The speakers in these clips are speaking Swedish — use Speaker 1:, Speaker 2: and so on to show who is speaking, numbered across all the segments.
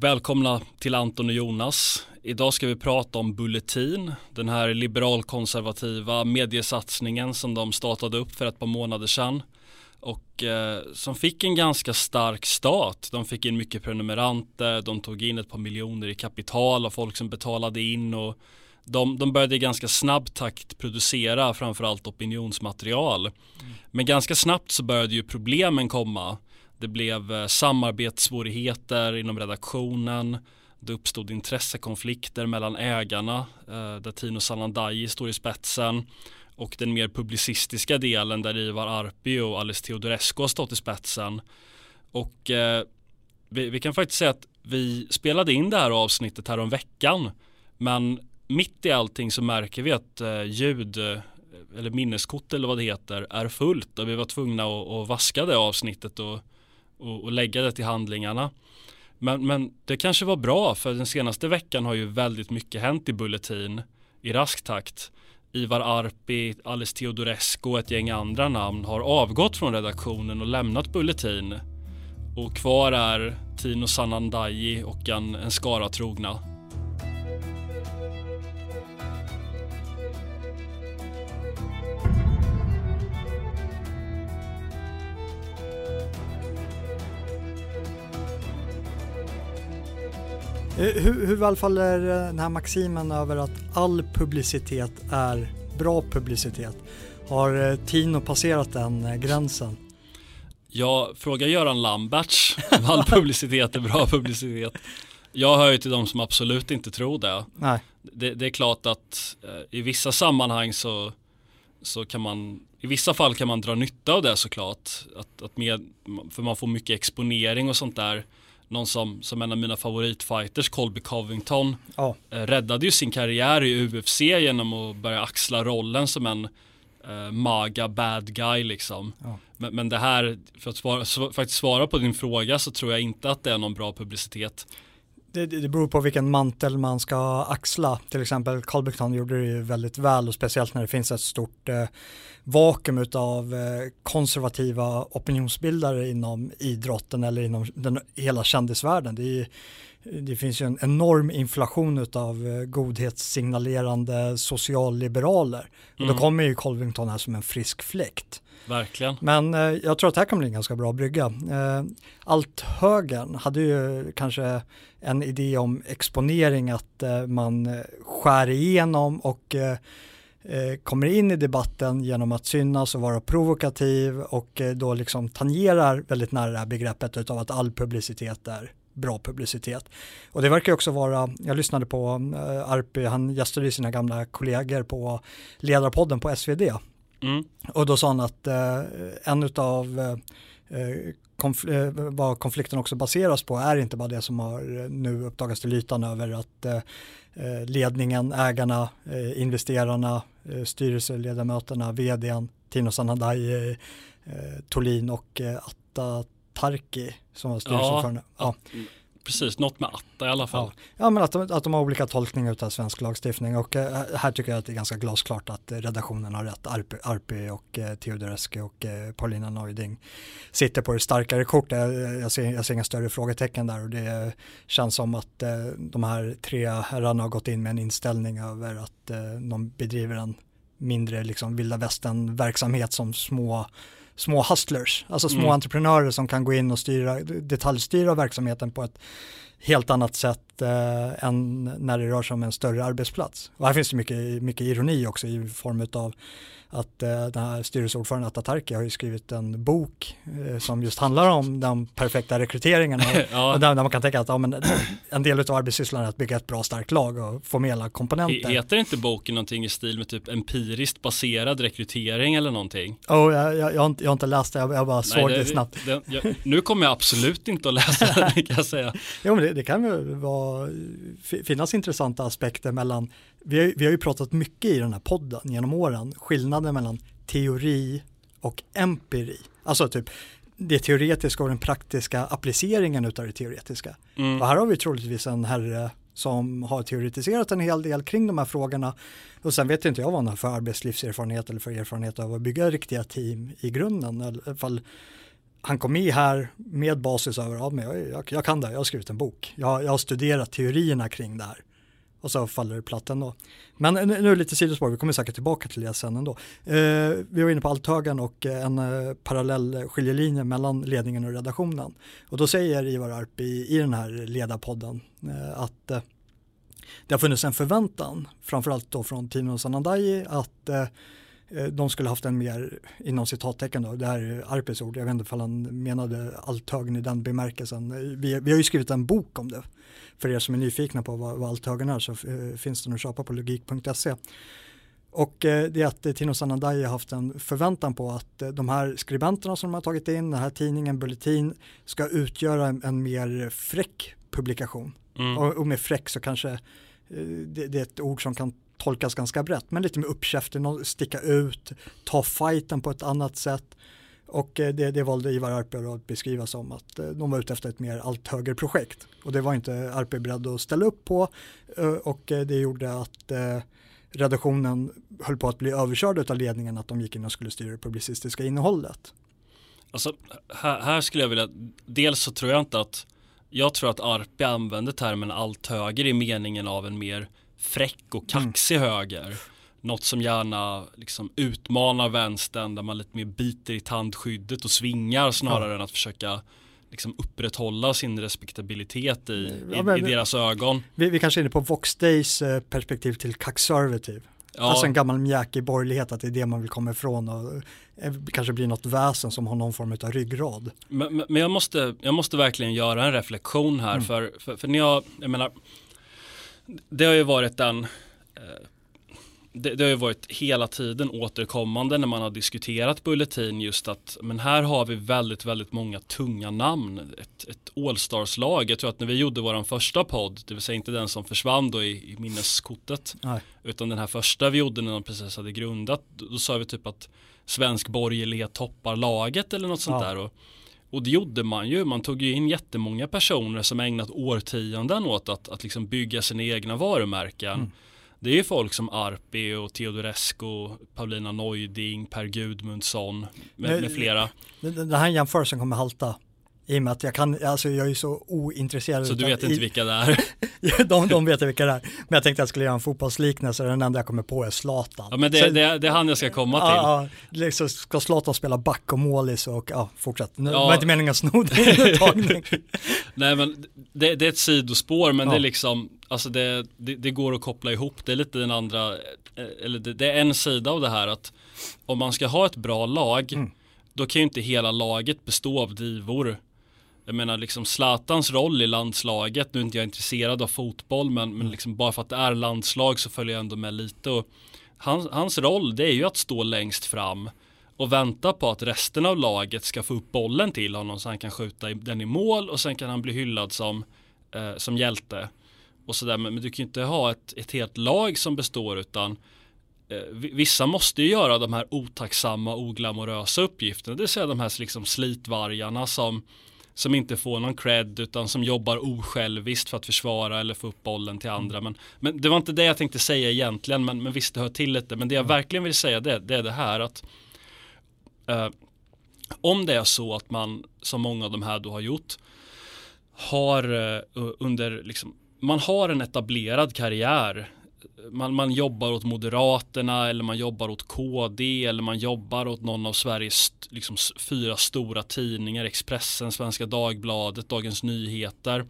Speaker 1: Välkomna till Anton och Jonas. Idag ska vi prata om Bulletin, den här liberalkonservativa mediesatsningen som de startade upp för ett par månader sedan och eh, som fick en ganska stark start. De fick in mycket prenumeranter, de tog in ett par miljoner i kapital av folk som betalade in och de, de började i ganska snabb takt producera framförallt opinionsmaterial. Mm. Men ganska snabbt så började ju problemen komma. Det blev eh, samarbetssvårigheter inom redaktionen. Det uppstod intressekonflikter mellan ägarna eh, där Tino Sanandaji står i spetsen och den mer publicistiska delen där Ivar Arpi och Alice Teodorescu har stått i spetsen. Och eh, vi, vi, kan faktiskt säga att vi spelade in det här avsnittet här om veckan men mitt i allting så märker vi att eh, ljud eh, eller minneskort eller vad det heter är fullt och vi var tvungna att, att vaska det avsnittet och och, och lägga det till handlingarna. Men, men det kanske var bra för den senaste veckan har ju väldigt mycket hänt i Bulletin i rask takt. Ivar Arpi, Alice Teodorescu och ett gäng andra namn har avgått från redaktionen och lämnat Bulletin. Och kvar är Tino Sanandaji och en, en skara trogna.
Speaker 2: Hur, hur vallfaller den här maximen över att all publicitet är bra publicitet? Har eh, Tino passerat den eh, gränsen?
Speaker 1: Ja, fråga Göran Lamberts om all publicitet är bra publicitet. Jag hör ju till de som absolut inte tror det.
Speaker 2: Nej.
Speaker 1: Det, det är klart att eh, i vissa sammanhang så, så kan man, i vissa fall kan man dra nytta av det såklart. Att, att med, för man får mycket exponering och sånt där någon som, som en av mina favoritfighters, Colby Covington,
Speaker 2: ja.
Speaker 1: eh, räddade ju sin karriär i UFC genom att börja axla rollen som en eh, maga bad guy liksom. Ja. Men, men, det här, för att svara, sv faktiskt svara på din fråga så tror jag inte att det är någon bra publicitet.
Speaker 2: Det, det beror på vilken mantel man ska axla. Till exempel Carl Buktan gjorde det ju väldigt väl och speciellt när det finns ett stort eh, vakuum av eh, konservativa opinionsbildare inom idrotten eller inom den, hela kändisvärlden. Det, är, det finns ju en enorm inflation av eh, godhetssignalerande socialliberaler. Och då mm. kommer ju Colvington här som en frisk fläkt.
Speaker 1: Verkligen.
Speaker 2: Men eh, jag tror att det här kan bli en ganska bra brygga. Eh, allt högern hade ju kanske en idé om exponering att eh, man skär igenom och eh, eh, kommer in i debatten genom att synas och vara provokativ och eh, då liksom tangerar väldigt nära det här begreppet utav att all publicitet är bra publicitet. Och det verkar också vara, jag lyssnade på Arpi, han gästade sina gamla kollegor på Ledarpodden på SvD Mm. Och då sa han att eh, en av eh, konf eh, vad konflikten också baseras på är inte bara det som har eh, nu uppdagats till ytan över att eh, ledningen, ägarna, investerarna, styrelseledamöterna, vdn, Tino Sanadai, Tolin och Atta Tarki som var styrelseordförande. Ja, ja
Speaker 1: precis, något med atta i alla fall.
Speaker 2: Ja, ja men att de, att de har olika tolkningar av svensk lagstiftning och eh, här tycker jag att det är ganska glasklart att redaktionen har rätt. Arpi, Arpi och eh, Teodorescu och eh, Paulina Neuding sitter på det starkare kortet. Jag, jag, ser, jag ser inga större frågetecken där och det känns som att eh, de här tre herrarna har gått in med en inställning över att eh, de bedriver en mindre liksom vilda västern verksamhet som små små hustlers, alltså små mm. entreprenörer som kan gå in och styra, detaljstyra verksamheten på ett helt annat sätt eh, än när det rör sig om en större arbetsplats. Och här finns det mycket, mycket ironi också i form av att eh, den här styrelseordföranden Atatarki har ju skrivit en bok eh, som just handlar om den perfekta rekryteringen ja. och där, där, man kan tänka att ja, men, en del av arbetssysslan är att bygga ett bra starkt lag och få med alla komponenter.
Speaker 1: Heter inte boken någonting i stil med typ empiriskt baserad rekrytering eller någonting?
Speaker 2: Oh, jag, jag, jag, har, inte, jag har inte läst det, jag, jag bara Nej, såg det, det snabbt.
Speaker 1: Det, jag, nu kommer jag absolut inte att läsa det kan jag säga.
Speaker 2: jo men det, det kan ju vara, finnas intressanta aspekter mellan vi har, vi har ju pratat mycket i den här podden genom åren, skillnaden mellan teori och empiri. Alltså typ det teoretiska och den praktiska appliceringen utav det teoretiska. Mm. Och här har vi troligtvis en herre som har teoretiserat en hel del kring de här frågorna. Och sen vet inte jag vad han har för arbetslivserfarenhet eller för erfarenhet av att bygga riktiga team i grunden. I alla fall han kom med här med basis över, ja men jag, jag, jag kan det, jag har skrivit en bok, jag, jag har studerat teorierna kring det här. Och så faller det platt ändå. Men nu är det lite sidospår, vi kommer säkert tillbaka till det sen ändå. Eh, vi var inne på Althögen och en eh, parallell skiljelinje mellan ledningen och redaktionen. Och då säger Ivar Arp i, i den här ledarpodden eh, att eh, det har funnits en förväntan, framförallt då från Tino Sanandaji, att eh, de skulle haft en mer, inom citattecken då, det här är Arpes ord, jag vet inte om han menade Althögen i den bemärkelsen. Vi, vi har ju skrivit en bok om det. För er som är nyfikna på vad, vad Althögen är så eh, finns den att köpa på logik.se. Och eh, det är att eh, Tino Sanandaji har haft en förväntan på att eh, de här skribenterna som de har tagit in, den här tidningen, Bulletin, ska utgöra en, en mer fräck publikation. Mm. Och, och, med fräck så kanske eh, det, det, är ett ord som kan tolkas ganska brett, men lite mer uppkäftig, sticka ut, ta fighten på ett annat sätt. Och eh, det, det valde Ivar Arpe att beskriva som att eh, de var ute efter ett mer allt högre projekt. Och det var inte Arpe beredd att ställa upp på eh, och det gjorde att redaktionen höll på att bli överkörd av ledningen att de gick in och skulle styra det publicistiska innehållet.
Speaker 1: Alltså, här, här, skulle jag vilja, dels så tror jag inte att jag tror att Arpi använder termen allt högre i meningen av en mer fräck och kaxig mm. höger. Något som gärna liksom utmanar vänstern där man lite mer biter i tandskyddet och svingar snarare ja. än att försöka liksom upprätthålla sin respektabilitet i, ja, men, i, deras ögon.
Speaker 2: Vi, vi kanske är inne på Vox Days eh, perspektiv till conservative. Ja. Alltså en gammal mjäkig borgerlighet, att det är det man vill komma ifrån och eh, kanske blir något väsen som har någon form av ryggrad.
Speaker 1: Men, men jag, måste, jag måste verkligen göra en reflektion här, mm. för, för, för när jag, jag menar, det har ju varit en eh, det, det, har ju varit hela tiden återkommande när man har diskuterat Bulletin just att men här har vi väldigt, väldigt många tunga namn. Ett, ett Allstars-lag. Jag tror att när vi gjorde vår första podd, det vill säga inte den som försvann då i, i minneskortet, Nej. utan den här första vi gjorde när de precis hade grundat, då, då sa vi typ att svensk borgerlighet toppar laget eller något sånt ja. där. Och, och det gjorde man ju. Man tog ju in jättemånga personer som ägnat årtionden åt att, att liksom bygga sina egna varumärken. Mm det är ju folk som Arpi och Teodorescu, Paulina Neuding, Per Gudmundsson med, med flera.
Speaker 2: Den här jämförelsen kommer halta. I och med att jag kan, alltså jag är så ointresserad.
Speaker 1: Så du vet inte vilka det är?
Speaker 2: de, de vet vilka det är. Men jag tänkte att jag skulle göra en fotbollsliknelse den enda jag kommer på är Zlatan.
Speaker 1: Ja men det, så, det, det är han jag ska komma till.
Speaker 2: Ja, liksom ska Zlatan spela back och målis och ja, fortsätt. Nu ja. var inte meningen att sno din.
Speaker 1: Nej men det, det, är ett sidospår men ja. det är liksom, alltså det, det, det, går att koppla ihop. Det är lite den andra, eh, eller det, det, är en sida av det här att om man ska ha ett bra lag, mm. då kan ju inte hela laget bestå av divor. Jag menar liksom Zlatans roll i landslaget, nu är inte jag intresserad av fotboll men, men liksom bara för att det är landslag så följer jag ändå med lite. Och hans, hans roll det är ju att stå längst fram och vänta på att resten av laget ska få upp bollen till honom så han kan skjuta den i mål och sen kan han bli hyllad som, eh, som hjälte. Och sådär, men, men, du kan ju inte ha ett, ett helt lag som består utan eh, vissa måste ju göra de här otacksamma, oglamorösa uppgifterna, det vill säga de här liksom slitvargarna som som inte får någon cred utan som jobbar osjälviskt för att försvara eller få upp bollen till andra. Men, men det var inte det jag tänkte säga egentligen, men, men visst det hör till lite. Men det jag verkligen vill säga det, det är det här att eh, om det är så att man, som många av de här då har gjort, har eh, under, liksom, man har en etablerad karriär man, man jobbar åt Moderaterna eller man jobbar åt KD eller man jobbar åt någon av Sveriges liksom, fyra stora tidningar, Expressen, Svenska Dagbladet, Dagens Nyheter.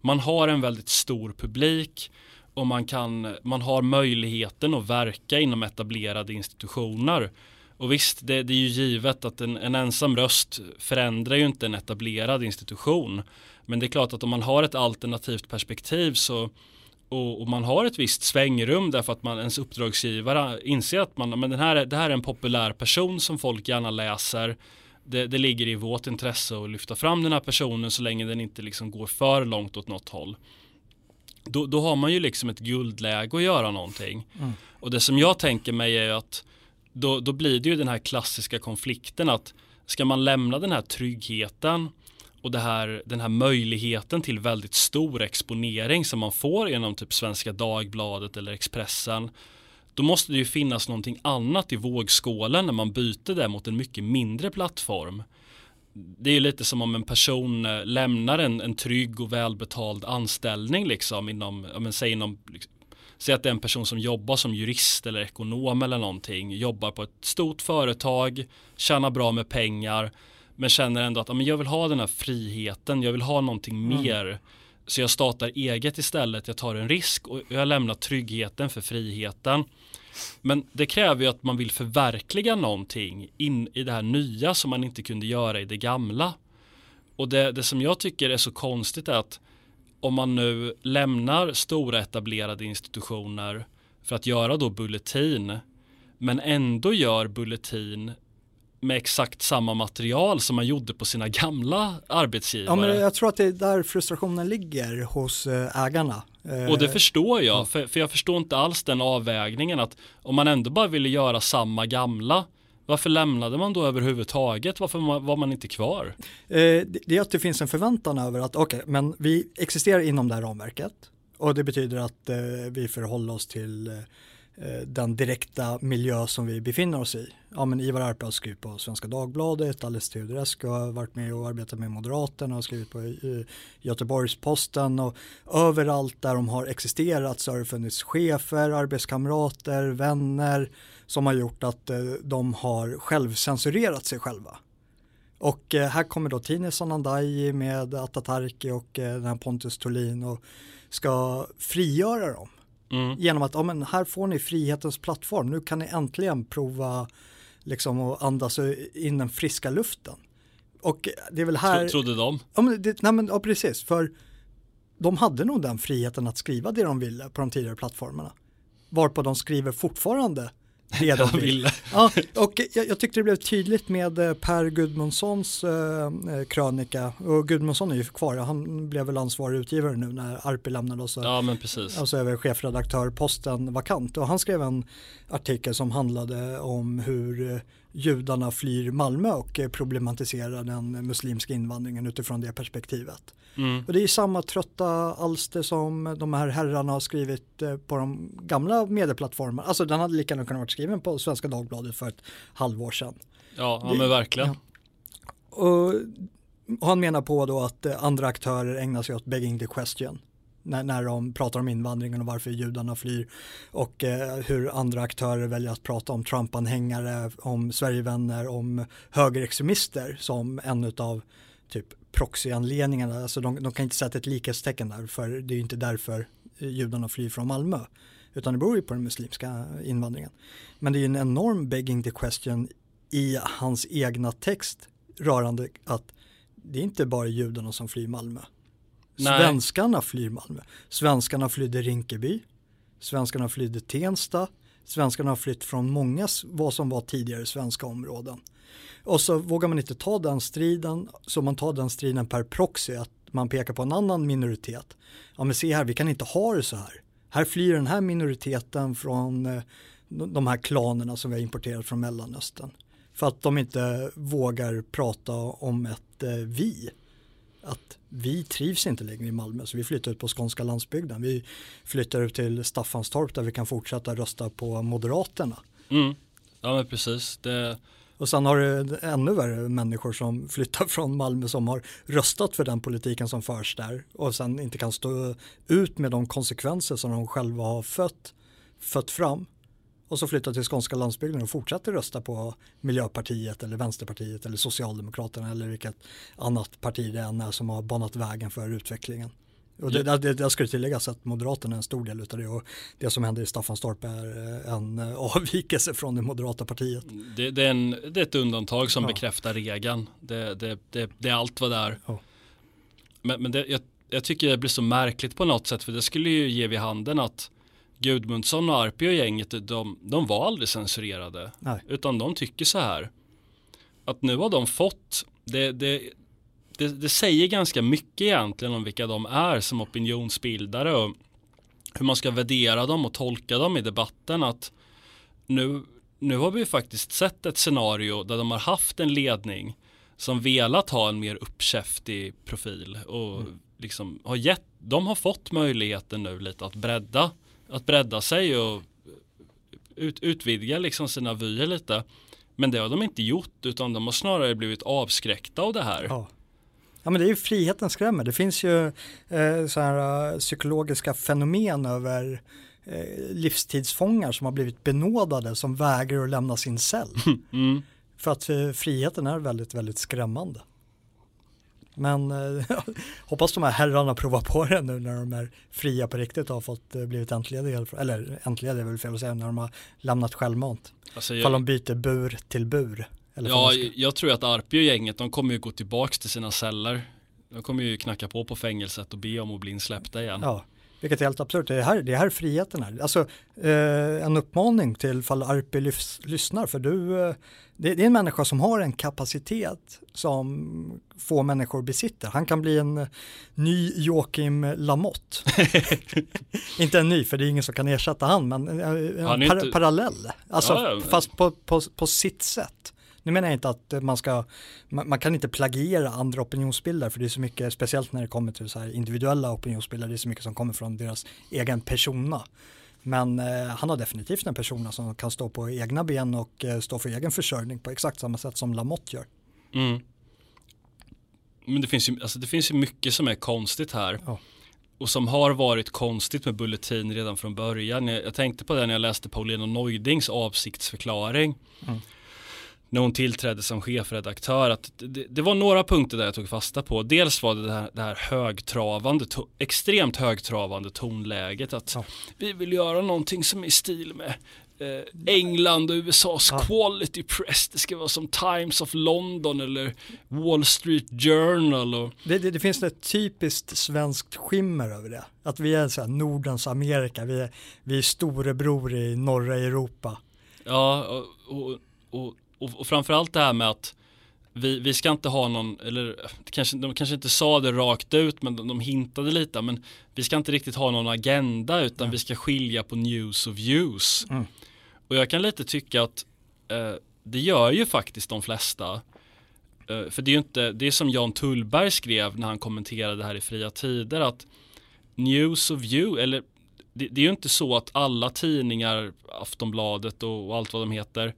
Speaker 1: Man har en väldigt stor publik och man, kan, man har möjligheten att verka inom etablerade institutioner. Och visst, det, det är ju givet att en, en, ensam röst förändrar ju inte en etablerad institution. Men det är klart att om man har ett alternativt perspektiv så och, och, man har ett visst svängrum därför att man, ens uppdragsgivare inser att man, men den här, det här är en populär person som folk gärna läser. Det, det ligger i vårt intresse att lyfta fram den här personen så länge den inte liksom går för långt åt något håll. Då, då har man ju liksom ett guldläge att göra någonting. Mm. Och det som jag tänker mig är att då, då blir det ju den här klassiska konflikten att ska man lämna den här tryggheten och det här, den här möjligheten till väldigt stor exponering som man får genom typ Svenska Dagbladet eller Expressen då måste det ju finnas någonting annat i vågskålen när man byter det mot en mycket mindre plattform. det är lite som om en person eh, lämnar en, en trygg och välbetald anställning liksom inom, men, säg inom liksom, Säg att det är en person som jobbar som jurist eller ekonom eller någonting, jobbar på ett stort företag, tjänar bra med pengar, men känner ändå att ja, men jag vill ha den här friheten, jag vill ha någonting mm. mer. Så jag startar eget istället, jag tar en risk och jag lämnar tryggheten för friheten. Men det kräver ju att man vill förverkliga någonting in i det här nya som man inte kunde göra i det gamla. Och det, det som jag tycker är så konstigt är att om man nu lämnar stora etablerade institutioner för att göra då Bulletin men ändå gör Bulletin med exakt samma material som man gjorde på sina gamla arbetsgivare.
Speaker 2: Ja, men jag tror att det är där frustrationen ligger hos eh, ägarna.
Speaker 1: Och det förstår jag, ja. för, för jag förstår inte alls den avvägningen att om man ändå bara ville göra samma gamla varför lämnade man då överhuvudtaget? Varför var man inte kvar?
Speaker 2: Eh, det är att det finns en förväntan över att okej, okay, men vi existerar inom det här ramverket och det betyder att eh, vi förhåller oss till eh, Eh, Eh, den direkta miljö som vi befinner oss i. Ja, men Ivar Arpe har skrivit på Svenska Dagbladet, Alice Teodorescu har varit med och arbetat med Moderaterna och skrivit på eh, Göteborgs-Posten och överallt där de har existerat så har det funnits chefer, arbetskamrater, vänner som har gjort att eh, de har självcensurerat sig själva. Och här kommer då Tine Sanandaji med Atatarki och den här Pontus Tolin och ska frigöra dem Mm. Genom att, ja men här får ni frihetens plattform, nu kan ni äntligen prova liksom att andas in den friska luften. Och det är väl här...
Speaker 1: Trodde de?
Speaker 2: Ja, men det, nej men, ja, precis, för de hade nog den friheten att skriva det de ville på de tidigare plattformarna. Varpå de skriver fortfarande det de vill. Ja, och jag, jag, tyckte det blev tydligt med eh, Per Gudmundssons eh, eh, krönika och Gudmundsson är ju kvar, han blev väl ansvarig utgivare nu när Arpi lämnade och så,
Speaker 1: ja, men precis.
Speaker 2: alltså över chefredaktörposten vakant och han skrev en artikel som handlade om hur eh, judarna flyr Malmö och problematiserar den muslimska invandringen utifrån det perspektivet. Mm. Och det är samma trötta alster som de här herrarna har skrivit eh, på de gamla medieplattformarna. Alltså den hade lika gärna kunnat vara skriven på Svenska Dagbladet för ett halvår sedan.
Speaker 1: Ja, ja men verkligen. Ja.
Speaker 2: Och, och han menar på då att eh, andra aktörer ägnar sig åt begging the question när, när de pratar om invandringen och varför judarna flyr och eh, hur andra aktörer väljer att prata om Trump-anhängare, om Sverigevänner, om högerextremister som en av typ proxyanledningarna. Alltså de, de kan inte sätta ett likhetstecken där för det är ju inte därför judarna flyr från Malmö utan det beror ju på den muslimska invandringen. Men det är ju en enorm begging the question i hans egna text rörande att det är inte bara judarna som flyr Malmö. Nej. Svenskarna flyr Malmö. Svenskarna flydde Rinkeby. Svenskarna flydde Tensta. Svenskarna har flytt från många vad som var tidigare svenska områden. Och så vågar man inte ta den striden, så man tar den striden per proxy, att man pekar på en annan minoritet. Ja men se här, vi kan inte ha det så här. Här flyr den här minoriteten från eh, de här klanerna som vi har importerat från Mellanöstern. För att de inte vågar prata om ett eh, vi att vi trivs inte längre i Malmö så vi flyttar ut på skånska landsbygden. Vi flyttar ut till Staffanstorp där vi kan fortsätta rösta på Moderaterna.
Speaker 1: Mm. Ja men precis. Det...
Speaker 2: Och sen har du ännu värre människor som flyttar från Malmö som har röstat för den politiken som förs där och sen inte kan stå ut med de konsekvenser som de själva har fött, fött fram och så flyttar till skånska landsbygden och fortsätter rösta på Miljöpartiet eller Vänsterpartiet eller Socialdemokraterna eller vilket annat parti det än är som har banat vägen för utvecklingen. Och det, det, det ska tilläggas att Moderaterna är en stor del av det och det som händer i Staffanstorp är eh, en eh, avvikelse från det moderata partiet.
Speaker 1: Det, det är, en, det är ett undantag som ja. bekräftar regeln. Det, det, är allt vad det är. Ja. Men, men jag, jag tycker det blir så märkligt på något sätt för det skulle ju ge vid handen att Gudmundsson och Arpi och gänget, de, de var aldrig censurerade. Nej. Utan de tycker så här. Att nu har de fått, det, det, det, det, säger ganska mycket egentligen om vilka de är som opinionsbildare och hur man ska värdera dem och tolka dem i debatten. Att nu, nu har vi faktiskt sett ett scenario där de har haft en ledning som velat ha en mer uppkäftig profil och mm. liksom har gett, de har fått möjligheten nu lite att bredda att bredda sig och ut, utvidga liksom sina vyer lite. Men det har de inte gjort utan de har snarare blivit avskräckta av det här.
Speaker 2: Ja. Ja men det är ju friheten skrämmer. Det finns ju eh, så här, uh, psykologiska fenomen över eh, livstidsfångar som har blivit benådade som vägrar att lämna sin cell. Mm. För att eh, friheten är väldigt, väldigt skrämmande. Men eh, hoppas de här herrarna provar på det nu när de är fria på riktigt och har fått eh, blivit entlediga. Eller entlediga är väl fel att säga, när de har lämnat självmant. Alltså jag... Ifall de byter bur till bur.
Speaker 1: Ja, jag tror att Arpi och gänget, de kommer ju gå tillbaka till sina celler. De kommer ju knacka på på fängelset och be om att bli insläppta igen.
Speaker 2: Ja, vilket är helt absurt. Det är här, det är här friheten är. Alltså eh, en uppmaning till fall Arpi lys, lyssnar för du, eh, det, det, är en människa som har en kapacitet som få människor besitter. Han kan bli en ny Joakim Lamotte. inte en ny för det är ingen som kan ersätta han men en han par, inte... parallell. Alltså ja, ja, men... fast på, på, på sitt sätt. Nu menar jag inte att man ska, man, man, kan inte plagiera andra opinionsbilder för det är så mycket, speciellt när det kommer till så här individuella opinionsbilder, det är så mycket som kommer från deras egen persona. Men eh, han har definitivt en persona som kan stå på egna ben och eh, stå för egen försörjning på exakt samma sätt som Lamotte gör. Mm.
Speaker 1: Men det finns, ju, alltså det finns ju mycket som är konstigt här. Ja. Och som har varit konstigt med Bulletin redan från början. Jag, jag tänkte på det när jag läste Paulina Neudings avsiktsförklaring. Mm när hon tillträdde som chefredaktör att det, det, var några punkter där jag tog fasta på. Dels var det det här, det här högtravande, to, extremt högtravande tonläget att ja. vi vill göra någonting som är i stil med eh, England och USAs ja. quality press. Det ska vara som Times of London eller Wall Street Journal. Och...
Speaker 2: Det, det, det finns ett typiskt svenskt skimmer över det. Att vi är så här Nordens Amerika, vi är, vi är storebror i norra Europa.
Speaker 1: Ja, och, och, och och, och framförallt det här med att vi, vi ska inte ha någon, eller kanske, de kanske inte sa det rakt ut men de, de hintade lite, men vi ska inte riktigt ha någon agenda utan mm. vi ska skilja på news och views. Mm. Och jag kan lite tycka att eh, det gör ju faktiskt de flesta. Eh, för det är ju inte, det är som Jan Tullberg skrev när han kommenterade det här i fria tider att news och view, eller det, det är ju inte så att alla tidningar, Aftonbladet och, och allt vad de heter,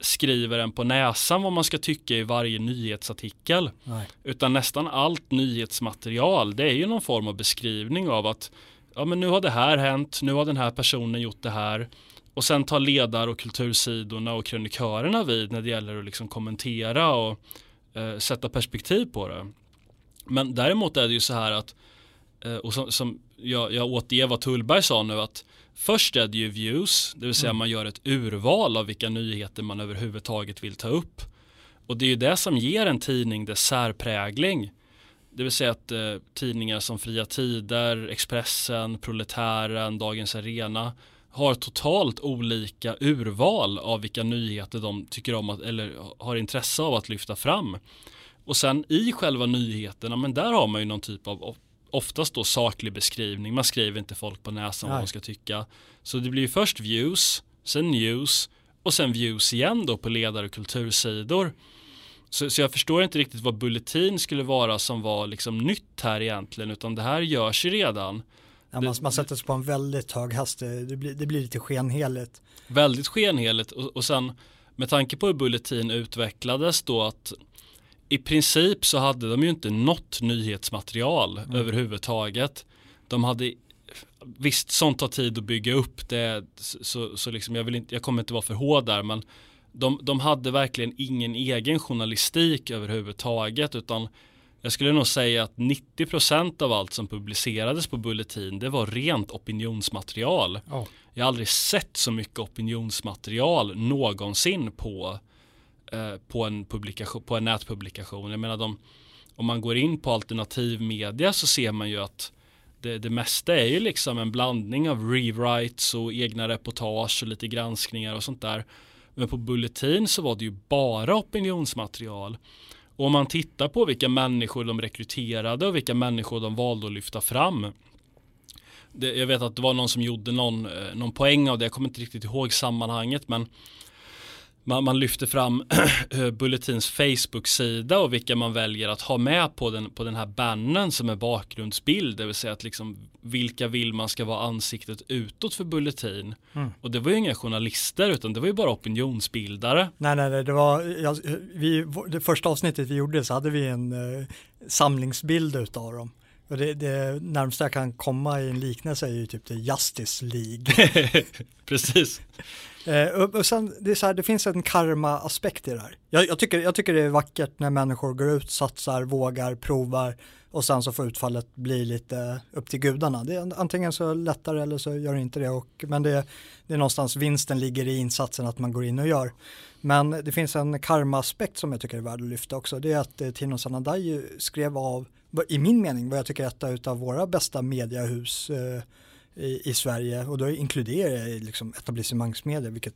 Speaker 1: skriver en på näsan vad man ska tycka i varje nyhetsartikel. Nej. Utan nästan allt nyhetsmaterial det är ju någon form av beskrivning av att ja men nu har det här hänt, nu har den här personen gjort det här. Och sen tar ledar och kultursidorna och krönikörerna vid när det gäller att liksom kommentera och eh, sätta perspektiv på det. Men däremot är det ju så här att, eh, och som, som jag, jag återger vad Tullberg sa nu, att Först är det ju views, det vill säga mm. man gör ett urval av vilka nyheter man överhuvudtaget vill ta upp. Och det är ju det som ger en tidning dess särprägling. Det vill säga att eh, tidningar som Fria Tider, Expressen, Proletären, Dagens Arena har totalt olika urval av vilka nyheter de tycker om att, eller har intresse av att lyfta fram. Och sen i själva nyheterna, men där har man ju någon typ av oftast då saklig beskrivning. Man skriver inte folk på näsan Nej. vad de ska tycka. Så det blir först views, sen news och sen views igen då på ledare och kultursidor. Så, så jag förstår inte riktigt vad Bulletin skulle vara som var liksom nytt här egentligen utan det här görs ju redan.
Speaker 2: Ja, man, man sätter sig på en väldigt hög hastighet, det blir, det blir lite skenheligt.
Speaker 1: Väldigt skenheligt och, och sen med tanke på hur Bulletin utvecklades då att i princip så hade de ju inte något nyhetsmaterial mm. överhuvudtaget. De hade Visst, sånt tar tid att bygga upp det, så, så liksom jag, vill inte, jag kommer inte vara för hård där, men de, de hade verkligen ingen egen journalistik överhuvudtaget, utan jag skulle nog säga att 90% av allt som publicerades på Bulletin, det var rent opinionsmaterial. Oh. Jag har aldrig sett så mycket opinionsmaterial någonsin på Eh, på, en publikation, på en nätpublikation. Jag menar de, om man går in på alternativ media så ser man ju att det, det mesta är ju liksom en blandning av rewrites och egna reportage och lite granskningar och sånt där. Men på Bulletin så var det ju bara opinionsmaterial. Och om man tittar på vilka människor de rekryterade och vilka människor de valde att lyfta fram. Det, jag vet att det var någon som gjorde någon, eh, någon poäng av det, jag kommer inte riktigt ihåg sammanhanget men man, man lyfter fram Bulletins Facebook-sida och vilka man väljer att ha med på den, på den här bannen som är bakgrundsbild, det vill säga att liksom vilka vill man ska vara ansiktet utåt för Bulletin. Mm. Och det var ju inga journalister utan det var ju bara opinionsbildare.
Speaker 2: Nej, nej, nej det var, ja, vi, det första avsnittet vi gjorde så hade vi en uh, samlingsbild utav dem. Och det, det närmsta jag kan komma i en liknelse är ju typ det Justice League.
Speaker 1: Precis.
Speaker 2: Eh, och, och sen, det, är så här, det finns en karma-aspekt i det här. Jag, jag, tycker, jag tycker det är vackert när människor går ut, satsar, vågar, provar och sen så får utfallet bli lite upp till gudarna. Det är antingen så lättar det eller så gör det inte det. Och, men det, det är någonstans vinsten ligger i insatsen att man går in och gör. Men det finns en karma-aspekt som jag tycker är värd att lyfta också. Det är att eh, Tino Sanandaji skrev av, i min mening, vad jag tycker är ett av våra bästa mediehus eh, i, i Sverige och då inkluderar jag liksom etablissemangsmedia vilket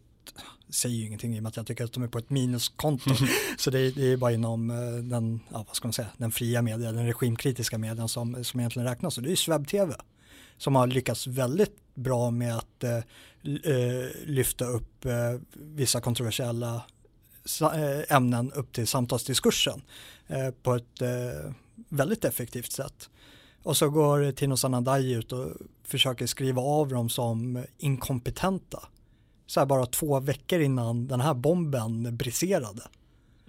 Speaker 2: säger ju ingenting i och med att jag tycker att de är på ett minuskonto. så det är, det är, bara inom eh, den, ja, vad ska man säga, den fria media, den regimkritiska medien som, som egentligen räknas. Och det är ju Swebb-TV som har lyckats väldigt bra med att eh, eh lyfta upp eh, vissa kontroversiella eh, ämnen upp till samtalsdiskursen eh, på ett väldigt effektivt sätt. Och så går Tino Sanandaji ut och försöker skriva av dem som inkompetenta. Så här bara två veckor innan den här bomben briserade.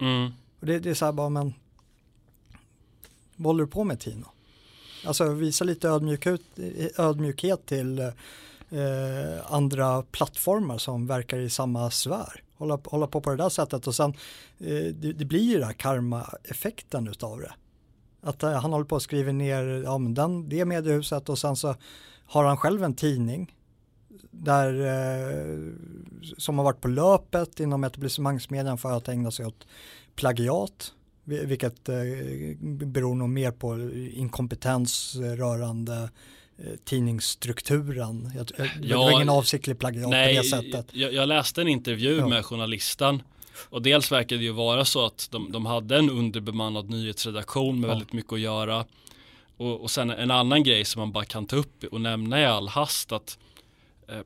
Speaker 2: Mm. Och det, det, är så här bara, men vad håller du på med Tino? Alltså visa lite ödmjukhet, ödmjukhet till eh, andra plattformar som verkar i samma sfär. Hålla, hålla på på det där sättet och sen eh, det, det, blir ju den här karma-effekten utav det. Att eh, han håller på att skriva ner ja, men den, det mediehuset och sen så har han själv en tidning där, eh, som har varit på löpet inom etablissemangsmedien för att ägna sig åt plagiat. Vilket eh, beror nog mer på inkompetens rörande eh, tidningsstrukturen. Jag, ja, det var ingen avsiktlig plagiat nej, på det sättet.
Speaker 1: Jag, jag läste en intervju ja. med journalisten och dels verkade det ju vara så att de, de hade en underbemannad nyhetsredaktion med ja. väldigt mycket att göra. Och, och sen en annan grej som man bara kan ta upp och nämna i all hast att eh,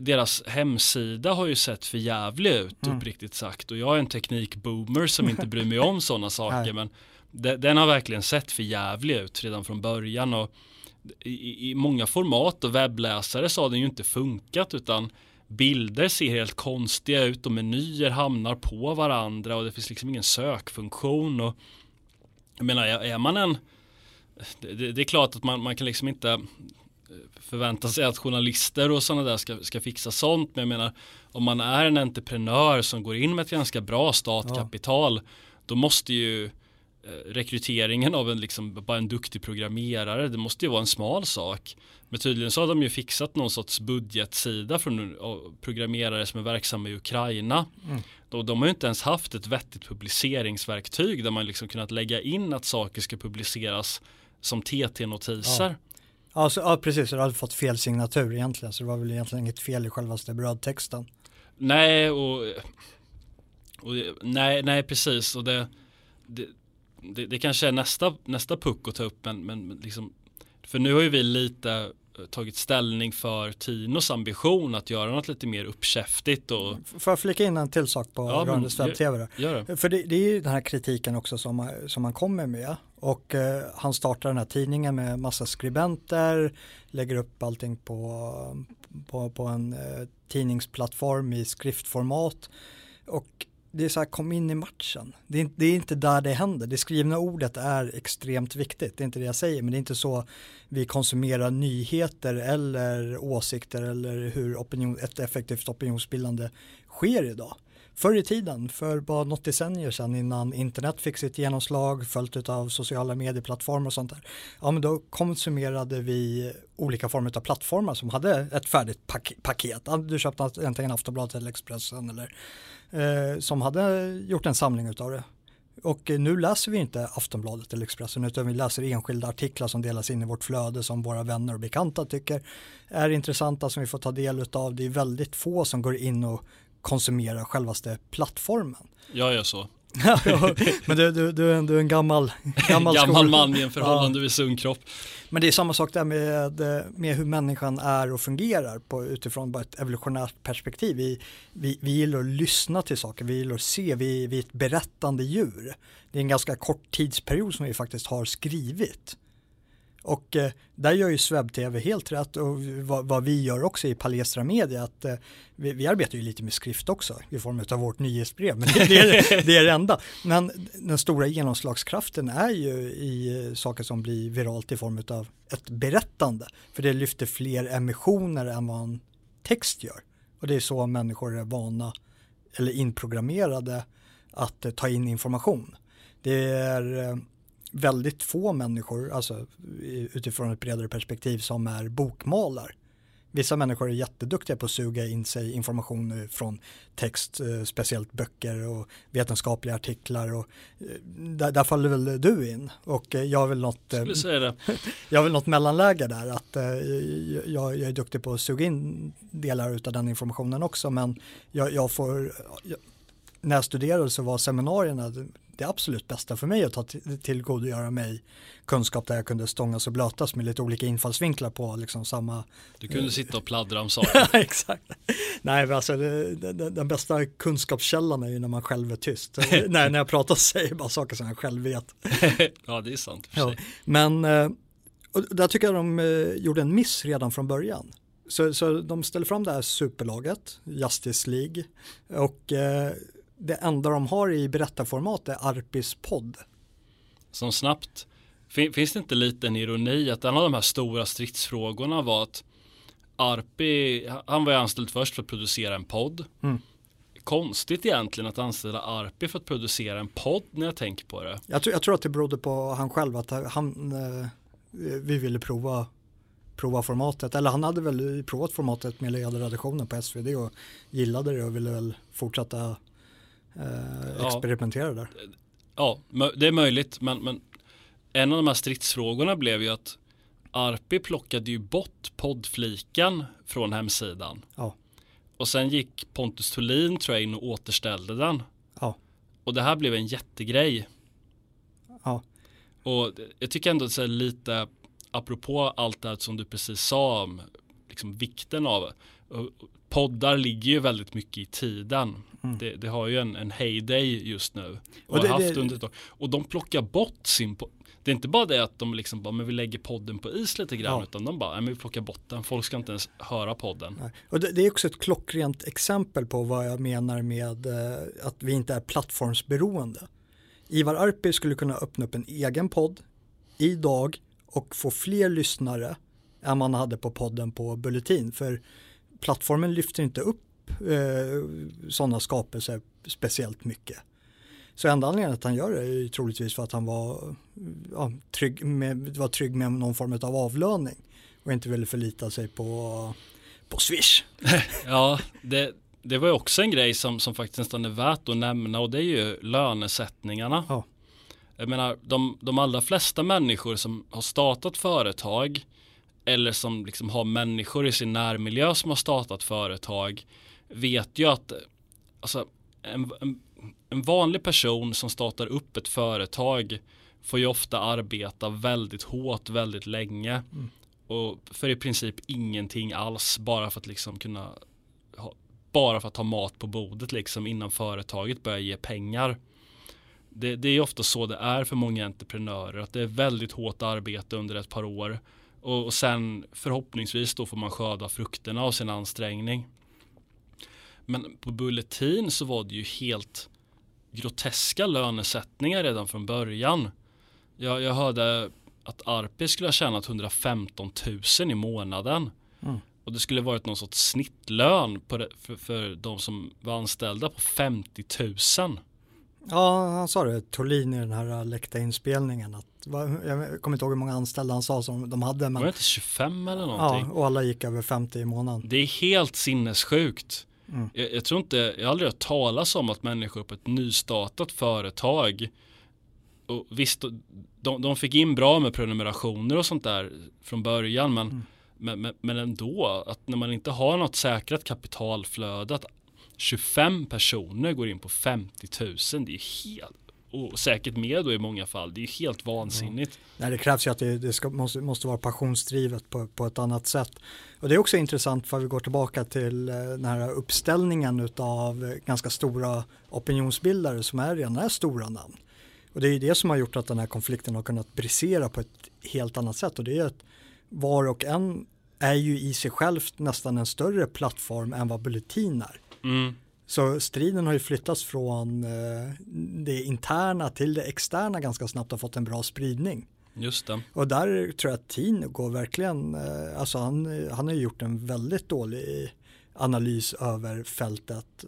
Speaker 1: deras hemsida har ju sett för jävlig ut mm. uppriktigt sagt. Och jag är en teknikboomer som inte bryr mig om sådana saker men de, den har verkligen sett för jävlig ut redan från början. Och i, i många format och webbläsare så har den ju inte funkat utan bilder ser helt konstiga ut och menyer hamnar på varandra och det finns liksom ingen sökfunktion. Och jag menar är man en det, det är klart att man, man kan liksom inte förvänta sig att journalister och sådana där ska, ska fixa sånt men jag menar om man är en entreprenör som går in med ett ganska bra startkapital ja. då måste ju eh, rekryteringen av en, liksom, bara en duktig programmerare, det måste ju vara en smal sak. Men tydligen så har de ju fixat någon sorts budgetsida från programmerare som är verksamma i Ukraina. Mm. De, de har ju inte ens haft ett vettigt publiceringsverktyg där man liksom kunnat lägga in att saker ska publiceras som TT-notiser.
Speaker 2: Ja. Alltså, ja, precis, du hade fått fel signatur egentligen, så det var väl egentligen inget fel i självaste brödtexten.
Speaker 1: Nej, och, och nej, nej, precis, och det, det, det, det, kanske är nästa, nästa puck att ta upp, men, men liksom, för nu har ju vi lite tagit ställning för Tinos ambition att göra något lite mer uppkäftigt. Och...
Speaker 2: Får jag flika in en till sak på ja, rörande webb-tv? För det, det, är ju den här kritiken också som, som man kommer med och eh, han startar den här tidningen med massa skribenter, lägger upp allting på, på, på en eh, tidningsplattform i skriftformat och det är så här, kom in i matchen. Det är, det är, inte där det händer. Det skrivna ordet är extremt viktigt. Det är inte det jag säger, men det är inte så vi konsumerar nyheter eller åsikter eller hur opinion, ett effektivt opinionsbildande sker idag. Förr i tiden, för bara något decennier sedan innan internet fick sitt genomslag följt av sociala medieplattformar och sånt där. Ja men då konsumerade vi olika former av plattformar som hade ett färdigt pak paket. Du köpte antingen Aftonbladet eller Expressen eller eh, som hade gjort en samling utav det. Och nu läser vi inte Aftonbladet eller Expressen utan vi läser enskilda artiklar som delas in i vårt flöde som våra vänner och bekanta tycker är intressanta som vi får ta del av. Det är väldigt få som går in och konsumerar självaste plattformen.
Speaker 1: Jag gör så.
Speaker 2: men du, du, du, är en, du är en gammal,
Speaker 1: gammal, gammal man i en förhållandevis ja. ung kropp.
Speaker 2: Men det är samma sak där med, med hur människan är och fungerar på, utifrån bara ett evolutionärt perspektiv. Vi, vi, vi gillar att lyssna till saker, vi gillar att se, vi, vi är ett berättande djur. Det är en ganska kort tidsperiod som vi faktiskt har skrivit. Och eh, där gör ju SwebTV helt rätt och vad, vad, vi gör också i Palestra Media att eh, vi, vi, arbetar ju lite med skrift också i form av vårt nyhetsbrev. Men det, det, är, det är det enda. Men den stora genomslagskraften är ju i saker som blir viralt i form av ett berättande. För det lyfter fler emissioner än vad en text gör. Och det är så människor är vana eller inprogrammerade att eh, ta in information. Det är eh, väldigt få människor, alltså utifrån ett bredare perspektiv, som är bokmalar. Vissa människor är jätteduktiga på att suga in sig information från text, eh, speciellt böcker och vetenskapliga artiklar. Och eh, där, där faller väl du in och eh, jag väl något, jag väl något mellanläge där. att jag, jag, är duktig på att suga in delar av den informationen också men jag, jag får, när jag studerade så var seminarierna det absolut bästa för mig att ta tillgodogöra mig kunskap där jag kunde stångas och blötas med lite olika infallsvinklar på liksom samma.
Speaker 1: Du kunde sitta och pladdra om saker.
Speaker 2: Exakt. Nej, alltså det, det, den bästa kunskapskällan är ju när man själv är tyst. Nej, när jag pratar säger jag bara saker som jag själv vet.
Speaker 1: ja, det är sant.
Speaker 2: Ja, men eh, där tycker jag de eh, gjorde en miss redan från början. Så, så de ställer fram det här superlaget, Justice League, och eh, det enda de har i berättarformat är Arpis podd.
Speaker 1: Som snabbt, finns det inte lite en ironi att en av de här stora stridsfrågorna var att Arpi, han var ju anställd först för att producera en podd. Mm. Konstigt egentligen att anställa Arpi för att producera en podd när jag tänker på det.
Speaker 2: Jag tror, jag tror att det berodde på han själv att han, eh, vi ville prova prova formatet. Eller han hade väl provat formatet med redaktionen på SvD och gillade det och ville väl fortsätta eh, experimentera där.
Speaker 1: Ja, det är möjligt, men, men en av de här stridsfrågorna blev ju att Arpi plockade ju bort poddfliken från hemsidan. Ja. Och sen gick Pontus Thulin tror jag in och återställde den. Ja. Och det här blev en jättegrej. Ja. Och jag tycker ändå att det är lite apropå allt det här som du precis sa om liksom vikten av poddar ligger ju väldigt mycket i tiden. Mm. Det, det, har ju en, en heyday just nu. Och, och, det, haft under och de plockar bort sin det är inte bara det att de liksom bara, men vi lägger podden på is lite grann, ja. utan de bara, men vi plockar bort den, folk ska inte ens höra podden.
Speaker 2: Nej. Och det, det, är också ett klockrent exempel på vad jag menar med eh, att vi inte är plattformsberoende. Ivar Arpi skulle kunna öppna upp en egen podd idag och få fler lyssnare än man hade på podden på Bulletin. För plattformen lyfter inte upp eh, sådana skapelser speciellt mycket. Så enda anledningen att han gör det är troligtvis för att han var, ja, trygg, med, var trygg med någon form av avlöning och inte ville förlita sig på, på Swish.
Speaker 1: ja, det, det var också en grej som, som faktiskt nästan är värt att nämna och det är ju lönesättningarna. Ja. Jag menar, de, de allra flesta människor som har startat företag eller som liksom har människor i sin närmiljö som har startat företag vet ju att alltså, en, en, en vanlig person som startar upp ett företag får ju ofta arbeta väldigt hårt väldigt länge mm. och för i princip ingenting alls bara för att liksom kunna ha, bara för att ha mat på bordet liksom innan företaget börjar ge pengar. Det, det är ofta så det är för många entreprenörer att det är väldigt hårt arbete under ett par år och, och sen förhoppningsvis då får man skörda frukterna av sin ansträngning. Men på Bulletin så var det ju helt groteska lönesättningar redan från början. Jag, jag hörde att Arpi skulle ha tjänat 115 000 i månaden. Mm. Och det skulle varit någon sorts snittlön det, för, för de som var anställda på 50 000.
Speaker 2: Ja, han sa det, Torlin i den här läckta inspelningen. Att, jag kommer inte ihåg hur många anställda han sa som de hade. Men,
Speaker 1: var det inte 25 eller någonting?
Speaker 2: Ja, och alla gick över 50 i månaden.
Speaker 1: Det är helt sinnessjukt. Mm. Jag, jag, tror inte, jag har aldrig hört talas om att människor på ett nystartat företag och visst, de, de fick in bra med prenumerationer och sånt där från början men, mm. men, men, men ändå att när man inte har något säkrat kapitalflöde att 25 personer går in på 50 000. Det är helt och säkert mer då i många fall. Det är helt vansinnigt.
Speaker 2: Ja. Nej, det krävs ju att det, det ska, måste, måste vara passionsdrivet på, på ett annat sätt. Och det är också intressant för vi går tillbaka till eh, den här uppställningen av ganska stora opinionsbildare som är redan är stora namn. Och det är det som har gjort att den här konflikten har kunnat brisera på ett helt annat sätt och det är att var och en är ju i sig självt nästan en större plattform än vad Bulletin är. Mm. Så striden har ju flyttats från eh, det interna till det externa ganska snabbt och fått en bra spridning.
Speaker 1: Just det.
Speaker 2: Och där tror jag att Tino går verkligen, eh, alltså han, han har gjort en väldigt dålig analys över fältet.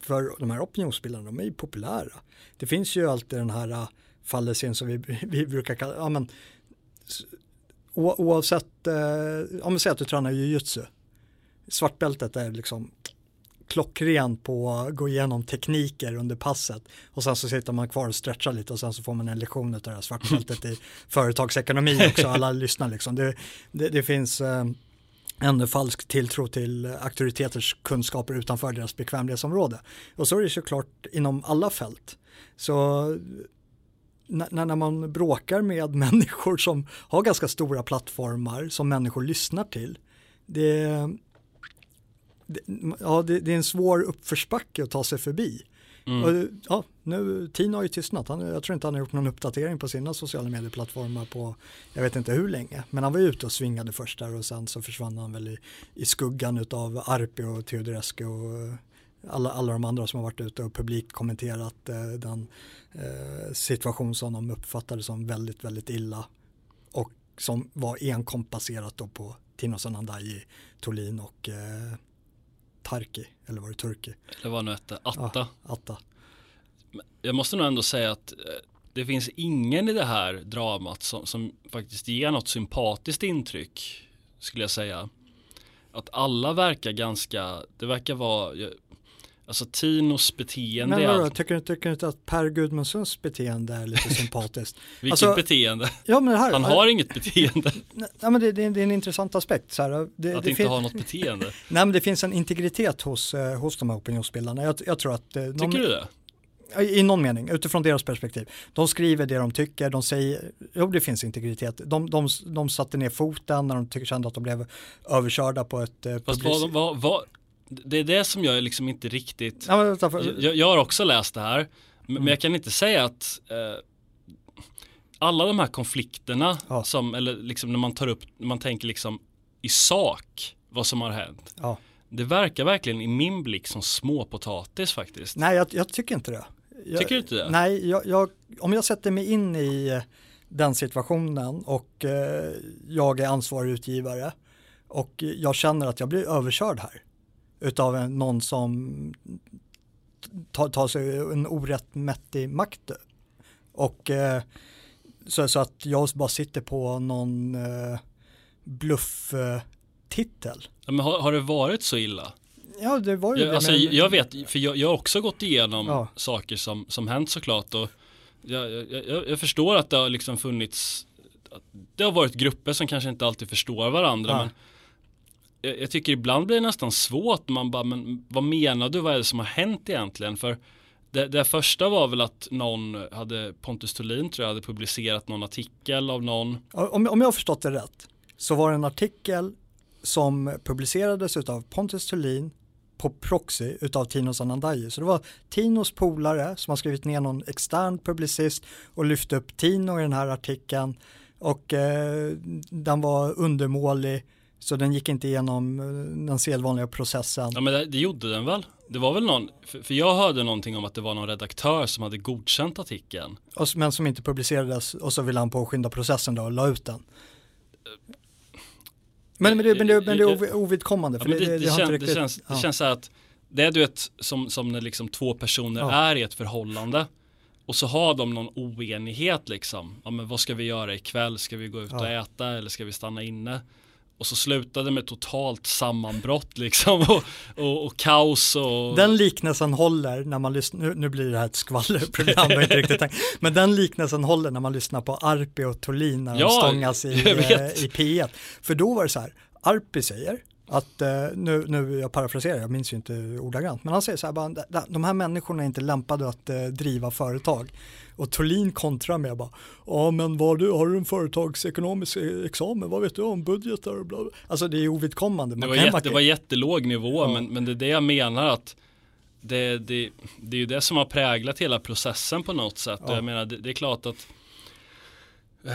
Speaker 2: För de här opinionsbildarna, de är ju populära. Det finns ju alltid den här uh, fallesen som vi, vi brukar kalla, ja men oavsett, eh, om vi säger att du tränar jujutsu, svartbältet är liksom klockren på att gå igenom tekniker under passet och sen så sitter man kvar och stretchar lite och sen så får man en lektion av det här svartbältet i företagsekonomi också, alla lyssnar liksom. Det, det, det finns eh, en falsk tilltro till auktoriteters kunskaper utanför deras bekvämlighetsområde. Och så är det såklart inom alla fält. Så när, när man bråkar med människor som har ganska stora plattformar som människor lyssnar till, det, det ja, det, det, är en svår uppförsbacke att ta sig förbi. Mm. Och, ja, nu, Tino har ju tystnat, han, jag tror inte han har gjort någon uppdatering på sina sociala medieplattformar på, jag vet inte hur länge, men han var ute och svingade först där och sen så försvann han väl i, i skuggan av Arpi och Teodorescu och alla, alla de andra som har varit ute och publikt kommenterat eh, den eh, situation som de uppfattade som väldigt, väldigt illa och som var enkom baserat då på Tino Sanandaji, Tolin och eh, Tarki, eller var det Turki?
Speaker 1: Eller vad nu hette, Atta. Ja,
Speaker 2: Atta.
Speaker 1: Jag måste nog ändå säga att eh, det finns ingen i det här dramat som, som faktiskt ger något sympatiskt intryck, skulle jag säga. Att alla verkar ganska, det verkar vara, Alltså Tinos beteende
Speaker 2: Men vadå, tycker, tycker du inte att Per Gudmundssons beteende är lite sympatiskt?
Speaker 1: Vilket
Speaker 2: alltså,
Speaker 1: beteende?
Speaker 2: Ja, här,
Speaker 1: Han har inget beteende.
Speaker 2: Nej, men det, det, det, är en intressant aspekt. Så här, det,
Speaker 1: att inte ha något beteende?
Speaker 2: Nej, men det finns en integritet hos, eh, hos de här opinionsbildarna. Jag, jag tror att... Eh,
Speaker 1: tycker du det?
Speaker 2: I någon mening, utifrån deras perspektiv. De skriver det de tycker, de säger, jo det finns integritet. De, de, de satte ner foten när de kände att de blev överkörda på ett eh,
Speaker 1: Fast vad, vad, vad, det är det som jag liksom inte riktigt, ja, jag, jag, har också läst det här, men, mm. jag kan inte säga att eh, alla de här konflikterna ja. som, eller liksom när man tar upp, man tänker liksom i sak vad som har hänt. Ja. Det verkar verkligen i min blick som småpotatis faktiskt.
Speaker 2: Nej, jag, jag tycker inte det. Jag,
Speaker 1: tycker du inte det?
Speaker 2: Nej, jag, om jag sätter mig in i den situationen och eh, jag är ansvarig utgivare och jag känner att jag blir överkörd här utav någon som tar, tar sig en orättmätig makt. Och eh, så, så, att jag bara sitter på någon eh, blufftitel.
Speaker 1: Ja, men har, har, det varit så illa?
Speaker 2: Ja, det var ju
Speaker 1: jag,
Speaker 2: det.
Speaker 1: Alltså, men... Jag vet, för jag, jag har också gått igenom ja. saker som, som hänt såklart. Och jag, jag, jag, förstår att det har liksom funnits, det har varit grupper som kanske inte alltid förstår varandra. Ja. Men jag, jag tycker ibland blir det nästan svårt. Man bara, men vad menar du? Vad är det som har hänt egentligen? För det, det första var väl att någon hade, Pontus Thulin tror jag, hade publicerat någon artikel av någon.
Speaker 2: Om, om jag har förstått det rätt så var det en artikel som publicerades av Pontus Thulin på proxy utav Tino Sanandaji. Så det var Tinos polare som har skrivit ner någon extern publicist och lyft upp Tino i den här artikeln och eh, den var undermålig så den gick inte igenom eh, den sedvanliga processen.
Speaker 1: Ja men det, det gjorde den väl? Det var väl någon, för, för, jag hörde någonting om att det var någon redaktör som hade godkänt artikeln.
Speaker 2: Och, men som inte publicerades och så ville han påskynda processen då och la ut den. Men, men, det, men, det, men det är ovidkommande. För ja, det, det, det, känns, riktigt,
Speaker 1: det, känns, ja. det känns så här att det är du vet som, som när liksom två personer ja. är i ett förhållande och så har de någon oenighet liksom. Ja men vad ska vi göra ikväll? Ska vi gå ut och äta eller ska vi stanna inne? Och så slutade med totalt sammanbrott liksom och, och, och kaos och...
Speaker 2: Den liknelsen håller när man lyssnar, nu, nu blir det här ett skvallerprogram, inte riktigt tänkt. men den liknelsen håller när man lyssnar på Arpi och Tolin när de ja, stångas i, eh, i P1. För då var det så här, Arpi säger, Att eh, nu, nu, jag parafraserar, jag minns ju inte ordagrant, men han säger så här, bara, de här människorna är inte lämpade att eh, driva företag. Och Thulin kontrar med bara, ja men vad du, har du en företagsekonomisk examen, vad vet du om budgetar och bla, bla. Alltså det är ovidkommande.
Speaker 1: det, var jätte, det var jättelåg nivå, ja. men, men det är det jag menar att det, det, det är ju det som har präglat hela processen på något sätt. Ja. Jag menar, det, det är klart att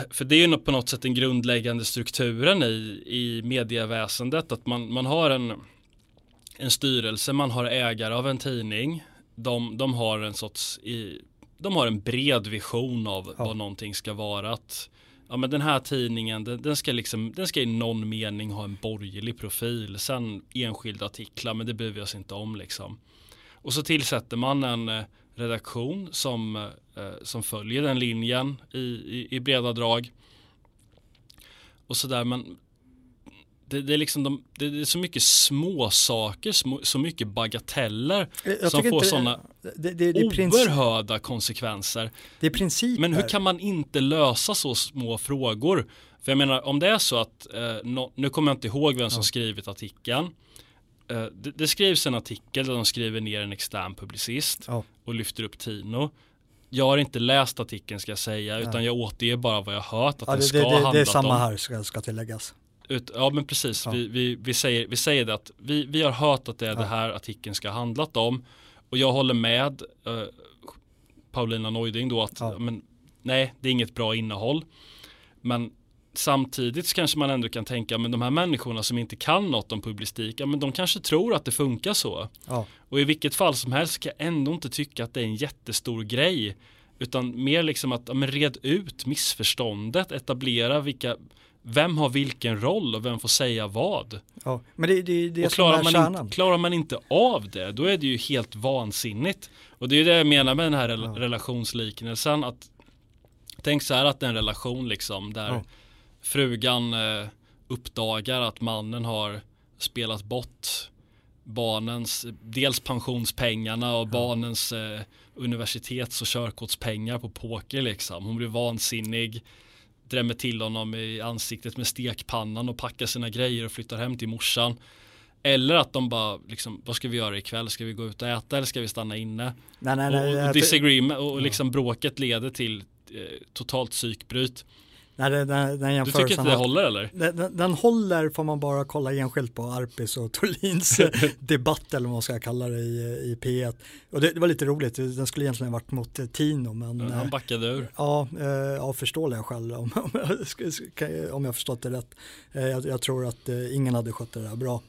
Speaker 1: för det är ju på något sätt den grundläggande strukturen i, i medieväsendet att man, man har en, en styrelse, man har ägare av en tidning. De, de har en sorts, i, de har en bred vision av ja. vad någonting ska vara. Att, ja men den här tidningen, den, den, ska liksom, den ska i någon mening ha en borgerlig profil. Sen enskilda artiklar, men det bryr vi oss inte om liksom. Och så tillsätter man en eh, redaktion som, eh, som följer den linjen i, i, i breda drag. Och sådär, men det, det, är liksom de, det, är så mycket små saker, små, så mycket bagateller jag som får sådana oerhörda konsekvenser.
Speaker 2: Det är principer.
Speaker 1: Men hur kan man inte lösa så små frågor? För jag menar om det är så att, eh, no, nu kommer jag inte ihåg vem som ja. skrivit artikeln. Eh, det, det, skrivs en artikel där de skriver ner en extern publicist ja. och lyfter upp Tino. Jag har inte läst artikeln ska jag säga utan ja. jag återger bara vad jag hört att ja, den ska
Speaker 2: det, det,
Speaker 1: handla
Speaker 2: Det är samma här ska, ska tilläggas.
Speaker 1: Ut, ja men precis, ja. Vi, vi, vi, säger, vi säger det att vi, vi har hört att det är det här artikeln ska ha handlat om och jag håller med uh, Paulina Neuding då att men, nej det är inget bra innehåll. Men Samtidigt så kanske man ändå kan tänka, men de här människorna som inte kan något om publicistik, ja, men de kanske tror att det funkar så. Ja. Och i vilket fall som helst kan jag ändå inte tycka att det är en jättestor grej. Utan mer liksom att, ja, men red ut missförståndet, etablera vilka, vem har vilken roll och vem får säga vad.
Speaker 2: Ja, men det, det, det
Speaker 1: och klarar man, in, klarar man inte av det, då är det ju helt vansinnigt. Och det är det jag menar med den här ja. relationsliknelsen, att tänk så här att det är en relation liksom där ja frugan eh, uppdagar att mannen har spelat bort barnens, dels pensionspengarna och barnens eh, universitets och körkortspengar på poker liksom. Hon blir vansinnig, drämmer till honom i ansiktet med stekpannan och packar sina grejer och flyttar hem till morsan. Eller att de bara, liksom, vad ska vi göra ikväll? Ska vi gå ut och äta eller ska vi stanna inne?
Speaker 2: Nej, nej, nej,
Speaker 1: och, och disagreement och liksom bråket leder till eh, totalt psykbryt.
Speaker 2: Nej, den, den, den
Speaker 1: du tycker inte det håller eller?
Speaker 2: Den, den, håller får man bara kolla enskilt på Arpis och Tolins debatt eller vad man ska kalla det i, i P1. Och det, det, var lite roligt, den skulle egentligen varit mot eh, Tino men
Speaker 1: Han eh, backade ur.
Speaker 2: Ja, eh, av förståeliga skäl om, om, jag, om jag förstått det rätt. Jag, jag tror att ingen hade skött det där bra.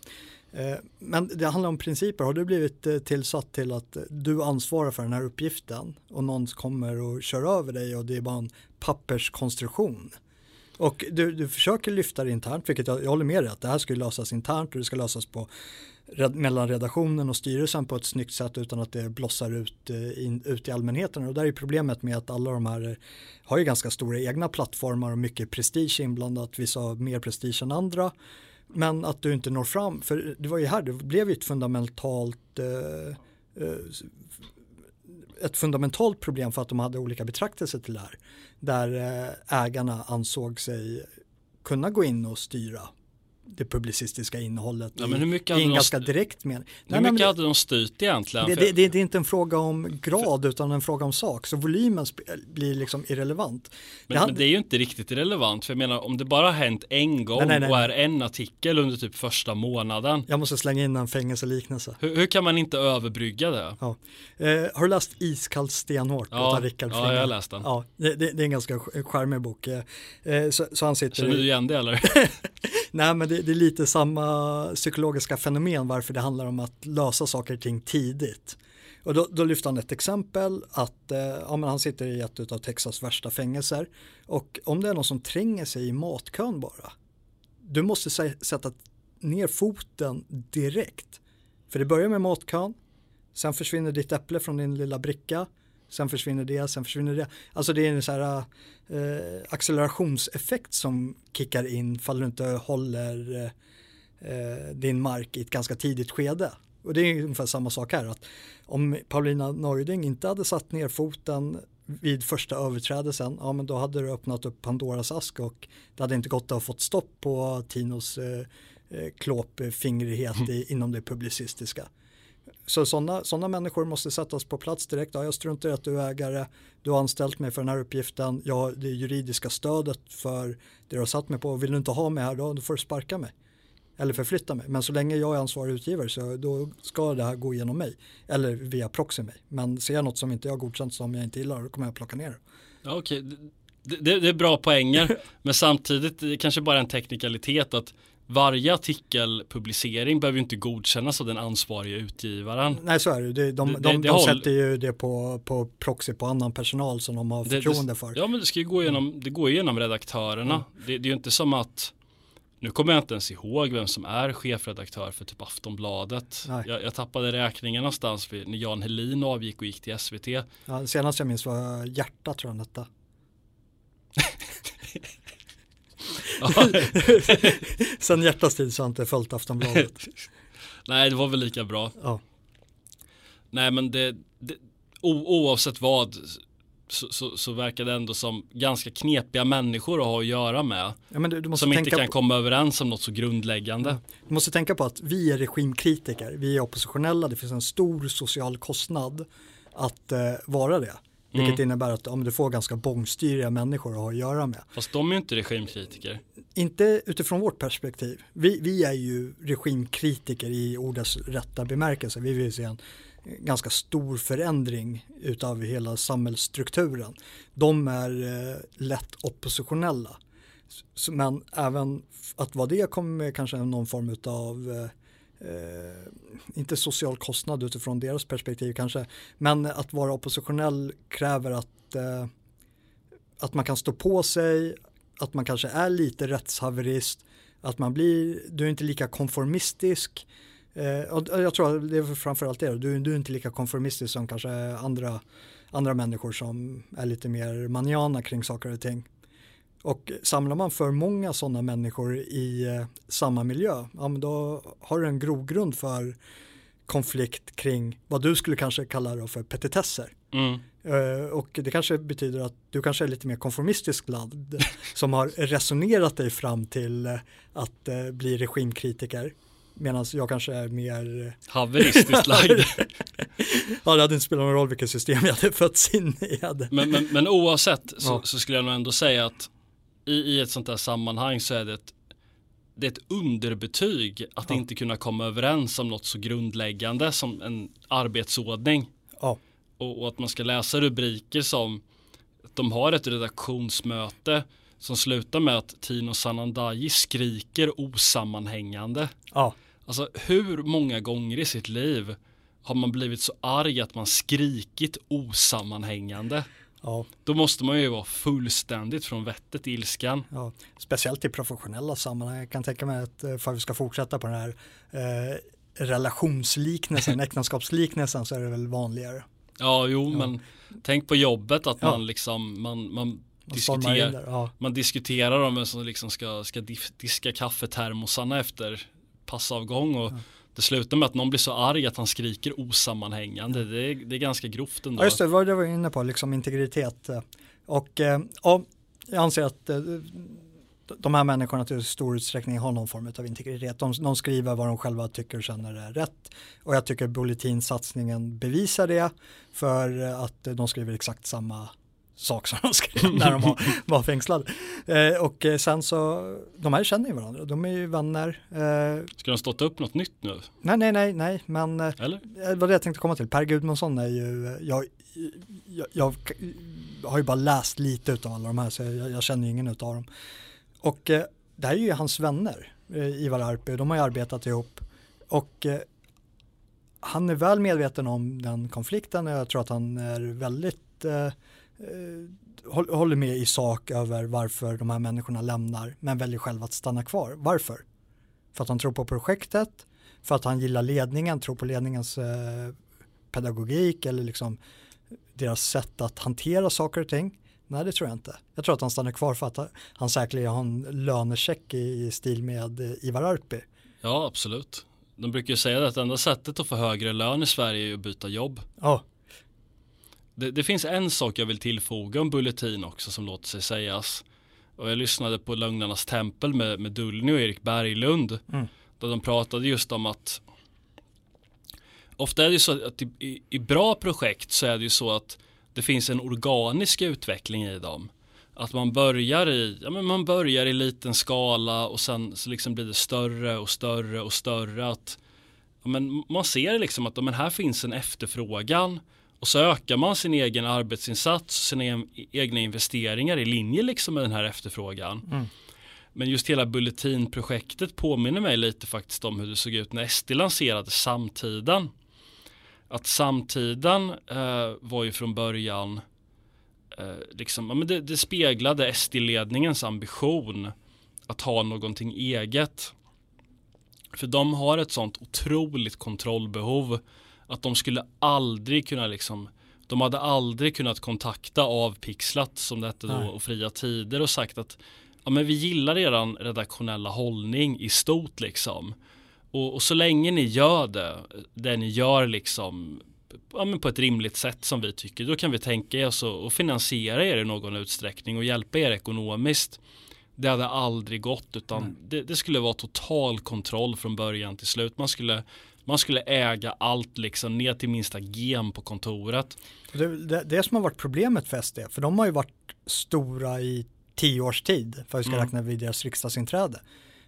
Speaker 2: Eh, men det handlar om principer. Har du blivit eh, tillsatt till att eh, du ansvarar för den här uppgiften och någon kommer och kör över dig och det är bara en papperskonstruktion. Och du, du försöker lyfta det internt, vilket jag, jag håller med dig att det här ska lösas internt och det ska lösas på mellan redaktionen och styrelsen på ett snyggt sätt utan att det blossar ut, in, ut i allmänheten. Och där är problemet med att alla de här har ju ganska stora egna plattformar och mycket prestige inblandat, vissa har mer prestige än andra. Men att du inte når fram, för det var ju här, det blev ju ett fundamentalt eh, eh ett fundamentalt problem för att de hade olika betraktelser till det här. Där eh, ägarna ansåg sig kunna gå in och styra det publicistiska innehållet ja, men hur mycket i en ganska direkt mening.
Speaker 1: Hur nej, mycket nej, hade de styrt egentligen?
Speaker 2: Det, det, det, det, är inte en fråga om grad utan en fråga om sak. Så volymen blir liksom irrelevant.
Speaker 1: Men det, men det är ju inte riktigt irrelevant. För jag menar om det bara har hänt en gång nej, och är en artikel under typ första månaden.
Speaker 2: Jag måste slänga in en fängelseliknelse.
Speaker 1: Hur, hur kan man inte överbrygga det?
Speaker 2: Ja. Eh, har du läst Iskallt stenhårt?
Speaker 1: Ja, Rickard ja jag har läst den.
Speaker 2: Ja, det, det, är en ganska charmig bok. Eh, så, så han sitter
Speaker 1: Känner du igen det eller?
Speaker 2: Nej men det, det, är lite samma psykologiska fenomen varför det handlar om att lösa saker och ting tidigt. Och då, då lyfter han ett exempel att eh, ja, men han sitter i ett av Texas värsta fängelser och om det är någon som tränger sig i matkön bara, du måste sätta ner foten direkt. För det börjar med matkön, sen försvinner ditt äpple från din lilla bricka, sen försvinner det, sen försvinner det. Alltså det är en så här eh, accelerationseffekt som kickar in fall du inte håller eh, din mark i ett ganska tidigt skede. Och det är ungefär samma sak här, att om Paulina Neuding inte hade satt ner foten vid första överträdelsen, ja men då hade du öppnat upp Pandoras ask och det hade inte gått att ha fått stopp på Tinos eh, eh klåpfingrighet mm. inom det publicistiska. Så sådana såna människor måste sättas på plats direkt. Ja, jag struntar i att du är ägare, du har anställt mig för den här uppgiften, jag har det juridiska stödet för det du har satt mig på. Vill du inte ha mig här då, då får du sparka mig. Eller förflytta mig. Men så länge jag är ansvarig utgivare så då ska det här gå igenom mig. Eller via proxy mig. Men ser jag något som inte jag har godkänt som jag inte gillar då kommer jag plocka ner det.
Speaker 1: Ja, Okej, det, det, det är bra poänger. men samtidigt kanske bara en teknikalitet att varje artikelpublicering behöver ju inte godkännas av den ansvariga utgivaren.
Speaker 2: Nej så är det. De, de, de, de sätter ju det på, på proxy på annan personal som de har förtroende för.
Speaker 1: Ja men det ska ju gå igenom, det går igenom redaktörerna. Mm. Det, det är ju inte som att nu kommer jag inte ens ihåg vem som är chefredaktör för typ Aftonbladet. Jag, jag, tappade räkningen någonstans när Jan Helin avgick och gick till SVT.
Speaker 2: Ja, senast jag minns var Hjärta tror jag detta. Sen hjärtas tid så har jag inte följt Aftonbladet.
Speaker 1: Nej, det var väl lika bra. Ja. Nej, men det, det oavsett vad så, så, så, verkar det ändå som ganska knepiga människor att ha att göra med. Ja, du, du som inte kan på... komma överens om något så grundläggande.
Speaker 2: Du måste tänka på att vi är regimkritiker, vi är oppositionella, det finns en stor social kostnad att eh, vara det. Vilket mm. innebär att om du får ganska bångstyriga människor att ha att göra med.
Speaker 1: Fast de är ju inte regimkritiker.
Speaker 2: Inte utifrån vårt perspektiv. Vi, vi är ju regimkritiker i ordets rätta bemärkelse. Vi vill se en ganska stor förändring utav hela samhällsstrukturen. De är eh, lätt oppositionella. Men även att vad det kommer kanske någon form av eh, eh, Eh, inte social kostnad utifrån deras perspektiv kanske, men att vara oppositionell kräver att, eh, att man kan stå på sig, att man kanske är lite rättshaverist, att man blir, du är inte lika konformistisk. Eh, jag tror att det är framförallt det, du, du är inte lika konformistisk som kanske andra, andra människor som är lite mer maniana kring saker och ting. Och samlar man för många sådana människor i eh, samma miljö, ja, då har du en grogrund för konflikt kring vad du skulle kanske kalla för petitesser. Mm. Uh, och det kanske betyder att du kanske är lite mer konformistisk ladd som har resonerat dig fram till uh, att bli regimkritiker. Medan jag kanske är mer
Speaker 1: haveristiskt lagd.
Speaker 2: ja, det hade inte spelat någon roll vilket system jag hade fötts in i.
Speaker 1: Men, men, men oavsett så, ja. så, skulle jag nog ändå säga att i, i ett sånt här sammanhang så är det ett, det är ett underbetyg att ja. inte kunna komma överens om något så grundläggande som en arbetsordning. Ja. Och, och, att man ska läsa rubriker som att de har ett redaktionsmöte som slutar med att Tino Sanandaji skriker osammanhängande. Ja. Alltså hur många gånger i sitt liv har man blivit så arg att man skrikit osammanhängande? Ja. Då måste man ju vara fullständigt från vettet i ilskan.
Speaker 2: Ja, speciellt i professionella sammanhang. Jag kan tänka mig att eh, för att vi ska fortsätta på den här eh, relationsliknelsen, äktenskapsliknelsen så är det väl vanligare.
Speaker 1: Ja, jo, ja. men tänk på jobbet att man liksom, man, man diskuterar, där, ja. man diskuterar om vem som liksom ska, ska diska kaffetermosarna efter passavgång och ja det slutar med att någon blir så arg att han skriker osammanhängande. Det är, det är ganska grovt ändå.
Speaker 2: Ja, just det, vad du var inne på, liksom integritet. Och eh, och jag anser att eh, de här människorna till stor utsträckning har någon form av integritet. De, de skriver vad de själva tycker och känner är rätt. Och jag tycker Bulletin-satsningen bevisar det för att de skriver exakt samma sak som de skrev när de var, fängslade. Eh, och eh, sen så, de här känner ju varandra, de är ju vänner.
Speaker 1: Eh, Ska de stått upp något nytt nu?
Speaker 2: Nej, nej, nej, nej, men eh, Eller? det var det jag tänkte komma till. Per Gudmundsson är ju, jag, jag, jag har ju bara läst lite av alla de här så jag, jag känner ju ingen av dem. Och eh, det här är ju hans vänner, eh, Ivar Arpi, de har ju arbetat ihop. Och han är väl medveten om den konflikten och jag tror att han är väldigt eh, håller med i sak över varför de här människorna lämnar men väljer själv att stanna kvar. Varför? För att han tror på projektet, för att han gillar ledningen, tror på ledningens eh, pedagogik eller liksom deras sätt att hantera saker och ting. Nej, det tror jag inte. Jag tror att han stannar kvar för att han säkerligen har en lönecheck i stil med eh, Ivar Arpi.
Speaker 1: Ja, absolut. De brukar ju säga att enda sättet att få högre lön i Sverige är att byta jobb.
Speaker 2: Ja,
Speaker 1: det, det, finns en sak jag vill tillfoga om Bulletin också som låter sig sägas. Och jag lyssnade på Lögnarnas tempel med, med Dullny och Erik Berglund. Mm. Där de pratade just om att ofta är det ju så att i, i, bra projekt så är det ju så att det finns en organisk utveckling i dem. Att man börjar i, ja men man börjar i liten skala och sen så liksom blir det större och större och större. Att, ja men man ser liksom att ja men här finns en efterfrågan och så ökar man sin egen arbetsinsats, sina egna investeringar i linje liksom med den här efterfrågan. Mm. Men just hela Bulletinprojektet påminner mig lite faktiskt om hur det såg ut när SD lanserade Samtiden. Att Samtiden eh, var ju från början eh, liksom, ja, men det, det speglade SD-ledningens ambition att ha någonting eget. För de har ett sånt otroligt kontrollbehov att de skulle aldrig kunna liksom de hade aldrig kunnat kontakta av Pixlat som det hette då och Fria Tider och sagt att ja, men vi gillar eran redaktionella hållning i stort liksom. Och, och, så länge ni gör det, det ni gör liksom ja, men på ett rimligt sätt som vi tycker, då kan vi tänka oss att finansiera er i någon utsträckning och hjälpa er ekonomiskt. Det hade aldrig gått utan det, det, skulle vara total kontroll från början till slut. Man skulle man skulle äga allt liksom ner till minsta gem på kontoret.
Speaker 2: Det, det, det som har varit problemet för SD, för de har ju varit stora i tio års tid för att vi ska mm. räkna vid deras riksdagsinträde.